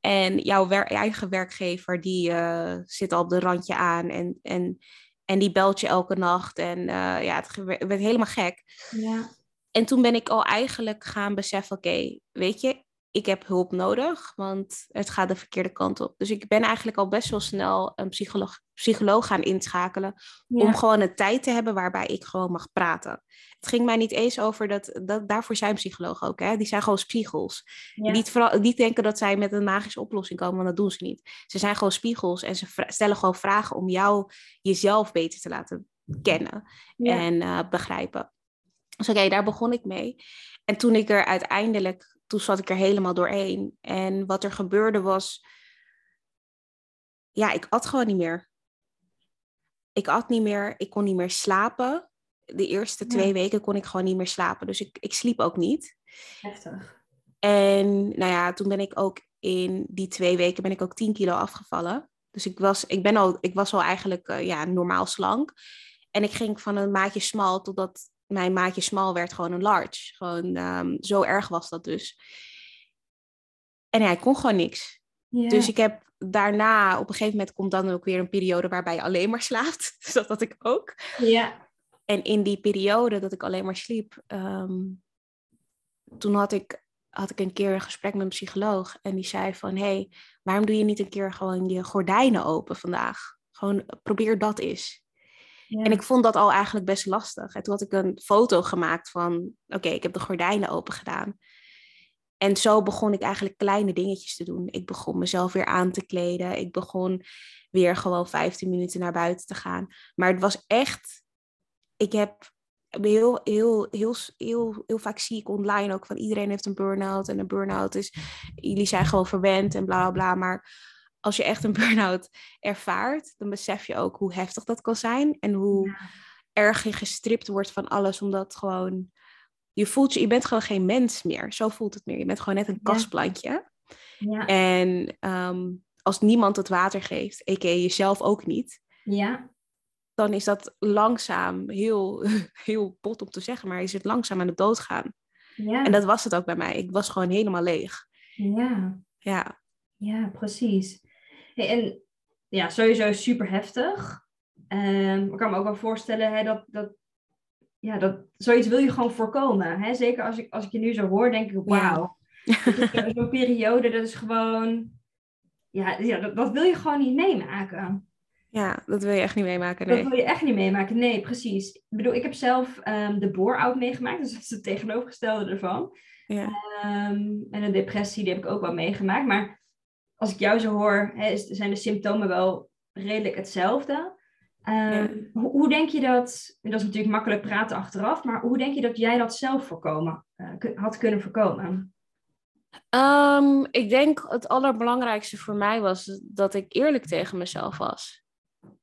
En jouw wer- eigen werkgever, die eh, zit al op de randje aan. En, en, en die belt je elke nacht. En eh, ja, het werd helemaal gek. ja. En toen ben ik al eigenlijk gaan beseffen, oké, weet je, ik heb hulp nodig, want het gaat de verkeerde kant op. Dus ik ben eigenlijk al best wel snel een psycholoog, psycholoog gaan inschakelen, Ja. om gewoon een tijd te hebben waarbij ik gewoon mag praten. Het ging mij niet eens over dat, dat daarvoor zijn psychologen ook, hè? die zijn gewoon spiegels. Ja. Niet, vooral, niet denken dat zij met een magische oplossing komen, want dat doen ze niet. Ze zijn gewoon spiegels en ze stellen gewoon vragen om jou jezelf beter te laten kennen Ja. en eh, begrijpen. Dus oké, daar begon ik mee. En toen ik er uiteindelijk, toen zat ik er helemaal doorheen. En wat er gebeurde was, ja, ik at gewoon niet meer. Ik at niet meer, ik kon niet meer slapen. De eerste Ja. twee weken kon ik gewoon niet meer slapen. Dus ik, ik sliep ook niet. Heftig. En nou ja, toen ben ik ook in die twee weken ben ik ook 10 kilo afgevallen. Dus ik was, ik ben al, ik was al eigenlijk eh, ja, normaal slank. En ik ging van een maatje smal totdat mijn maatje smal werd gewoon een large. Gewoon ehm, zo erg was dat dus. En ik kon gewoon niks. Dus ik heb daarna, op een gegeven moment komt dan ook weer een periode waarbij je alleen maar slaapt. Dus dat had ik ook. ja. En in die periode dat ik alleen maar sliep, ehm, toen had ik, had ik een keer een gesprek met een psycholoog. En die zei van, hé, hey, waarom doe je niet een keer gewoon je gordijnen open vandaag? Gewoon probeer dat eens. En ik vond dat al eigenlijk best lastig. En toen had ik een foto gemaakt van, oké, ik heb de gordijnen open gedaan. En zo begon ik eigenlijk kleine dingetjes te doen. Ik begon mezelf weer aan te kleden. Ik begon weer gewoon 15 minuten naar buiten te gaan. Maar het was echt, ik heb heel, heel, heel, heel, heel vaak zie ik online ook van iedereen heeft een burn-out. En een burn-out is, jullie zijn gewoon verwend en bla bla. Maar als je echt een burn-out ervaart, dan besef je ook hoe heftig dat kan zijn. En hoe erg je gestript wordt van alles, omdat gewoon... Je voelt je, je bent gewoon geen mens meer. Zo voelt het meer. Je bent gewoon net een kastplantje. Ja. En ehm, als niemand het water geeft, a.k.a. jezelf ook niet, ja. dan is dat langzaam, heel, heel bot om te zeggen, maar is het langzaam aan het doodgaan. Ja. En dat was het ook bij mij. Ik was gewoon helemaal leeg. ja. Ja, Ja, precies. Hey, en ja, sowieso super heftig. Ehm, ik kan me ook wel voorstellen hè, dat, dat, ja, dat zoiets wil je gewoon voorkomen. Hè? Zeker als ik, als ik je nu zo hoor, denk ik, wauw. Zo- Zo'n periode, dat is gewoon... Ja, ja dat, dat wil je gewoon niet meemaken. ja, dat wil je echt niet meemaken. Nee. Dat wil je echt niet meemaken. Nee, precies. Ik bedoel, ik heb zelf ehm, de bore-out meegemaakt. Dus dat is het tegenovergestelde ervan. Ja. Ehm, en een depressie, die heb ik ook wel meegemaakt. Maar als ik jou zo hoor, hè, is- zijn de symptomen wel redelijk hetzelfde. Ehm, Ja. hoe, hoe denk je dat, en dat is natuurlijk makkelijk praten achteraf, maar hoe denk je dat jij dat zelf voorkomen, eh, had kunnen voorkomen? Ehm, ik denk het allerbelangrijkste voor mij was dat ik eerlijk tegen mezelf was.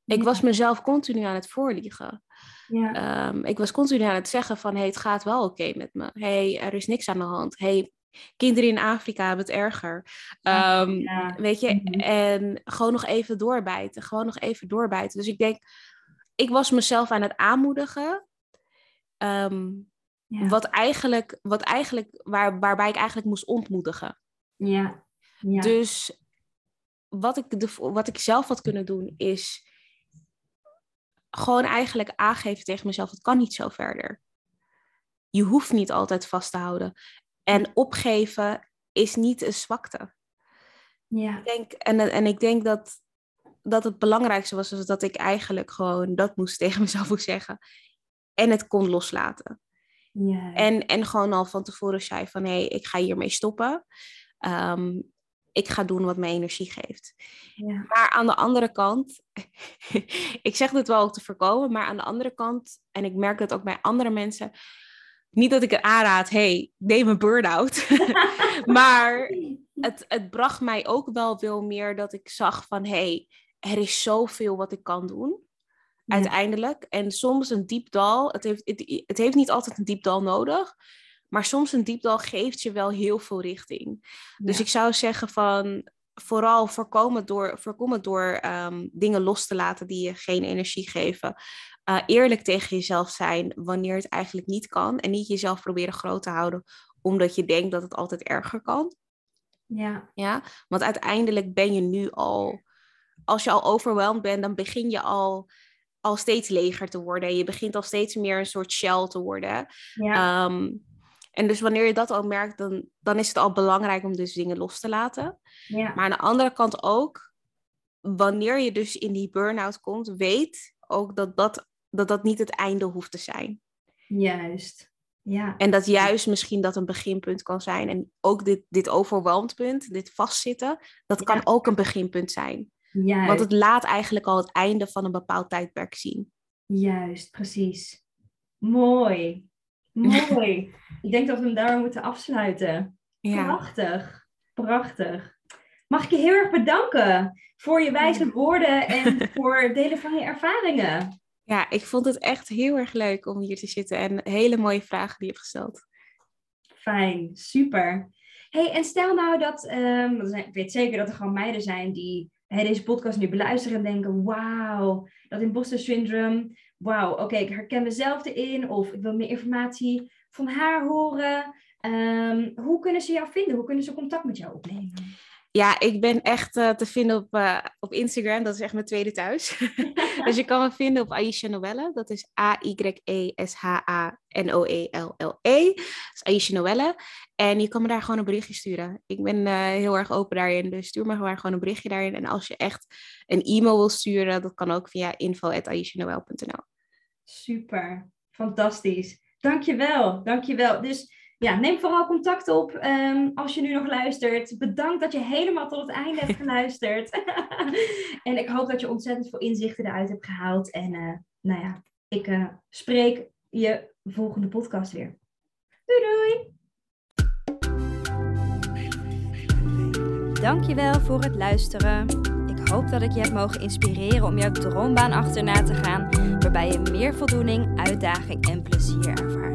Ik was mezelf continu aan het voorliegen. Ja, Ehm, ik was continu aan het zeggen van, hey, het gaat wel oké met me. hey, er is niks aan de hand. hey, kinderen in Afrika hebben het erger. Ehm, ja. Weet je, Mhm. en gewoon nog even doorbijten. Gewoon nog even doorbijten. Dus ik denk, ik was mezelf aan het aanmoedigen. Ehm, ja, wat eigenlijk, wat eigenlijk waar, waarbij ik eigenlijk moest ontmoedigen. ja, ja. Dus wat ik, de, wat ik zelf had kunnen doen is gewoon eigenlijk aangeven tegen mezelf, het kan niet zo verder. Je hoeft niet altijd vast te houden. En opgeven is niet een zwakte. ja, Ik denk, en, en ik denk dat, dat het belangrijkste was, was dat ik eigenlijk gewoon dat moest tegen mezelf moest zeggen. En het kon loslaten. ja. En, en gewoon al van tevoren zei van hé, hey, ik ga hiermee stoppen. Ehm, ik ga doen wat me energie geeft. Ja. Maar aan de andere kant, ik zeg dit wel ook te voorkomen, maar aan de andere kant, en ik merk dat ook bij andere mensen, niet dat ik het aanraad, hey, neem een burn-out. maar het, het bracht mij ook wel veel meer dat ik zag van, hey, er is zoveel wat ik kan doen. Ja. Uiteindelijk. En soms een diep dal. Het heeft, het, het heeft niet altijd een diep dal nodig. Maar soms een diep dal geeft je wel heel veel richting. Dus Ja. ik zou zeggen van vooral voorkom het door, voorkom het door ehm, dingen los te laten die je geen energie geven. Uh, eerlijk tegen jezelf zijn wanneer het eigenlijk niet kan. En niet jezelf proberen groot te houden omdat je denkt dat het altijd erger kan. Ja. Ja? Want uiteindelijk ben je nu al, als je al overweldigd bent, dan begin je al, al steeds leger te worden. Je begint al steeds meer een soort shell te worden. Ja. Um, en dus wanneer je dat al merkt, dan, dan is het al belangrijk om dus dingen los te laten. ja. Maar aan de andere kant ook, wanneer je dus in die burn-out komt, weet ook dat dat, dat dat niet het einde hoeft te zijn. Juist. Ja. En dat juist misschien dat een beginpunt kan zijn. En ook dit, dit overweldigd punt, dit vastzitten, dat kan ook een beginpunt zijn. Juist. Want het laat eigenlijk al het einde van een bepaald tijdperk zien. Juist, precies. Mooi. Mooi. Ik denk dat we hem daar moeten afsluiten. Prachtig. Prachtig. Mag ik je heel erg bedanken voor je wijze woorden en voor het delen van je ervaringen. Ja, ik vond het echt heel erg leuk om hier te zitten en hele mooie vragen die je hebt gesteld. Fijn, super. hey, en stel nou dat, um, ik weet zeker dat er gewoon meiden zijn die deze podcast nu beluisteren en denken, wauw, dat imposter syndroom, wauw, oké, ik herken mezelf erin of ik wil meer informatie van haar horen. Um, hoe kunnen ze jou vinden? Hoe kunnen ze contact met jou opnemen? Ja, ik ben echt uh, te vinden op, uh, op Instagram. Dat is echt mijn tweede thuis. dus je kan me vinden op Aisha Noelle. Dat is A-Y-E-S-H-A-N-O-E-L-L-E. -E. Dat is Aisha Noelle. En je kan me daar gewoon een berichtje sturen. Ik ben uh, heel erg open daarin. Dus stuur me gewoon een berichtje daarin. En als je echt een e-mail wil sturen, dat kan ook via info.aishanoelle.nl. Super. Fantastisch. Dankjewel. Dankjewel. Dus ja, neem vooral contact op um, als je nu nog luistert. Bedankt dat je helemaal tot het einde hebt geluisterd. en ik hoop dat je ontzettend veel inzichten eruit hebt gehaald. En uh, nou ja, ik uh, spreek je volgende podcast weer. Doei doei! Dankjewel voor het luisteren. Ik hoop dat ik je heb mogen inspireren om jouw droombaan achterna te gaan, waarbij je meer voldoening, uitdaging en plezier ervaart.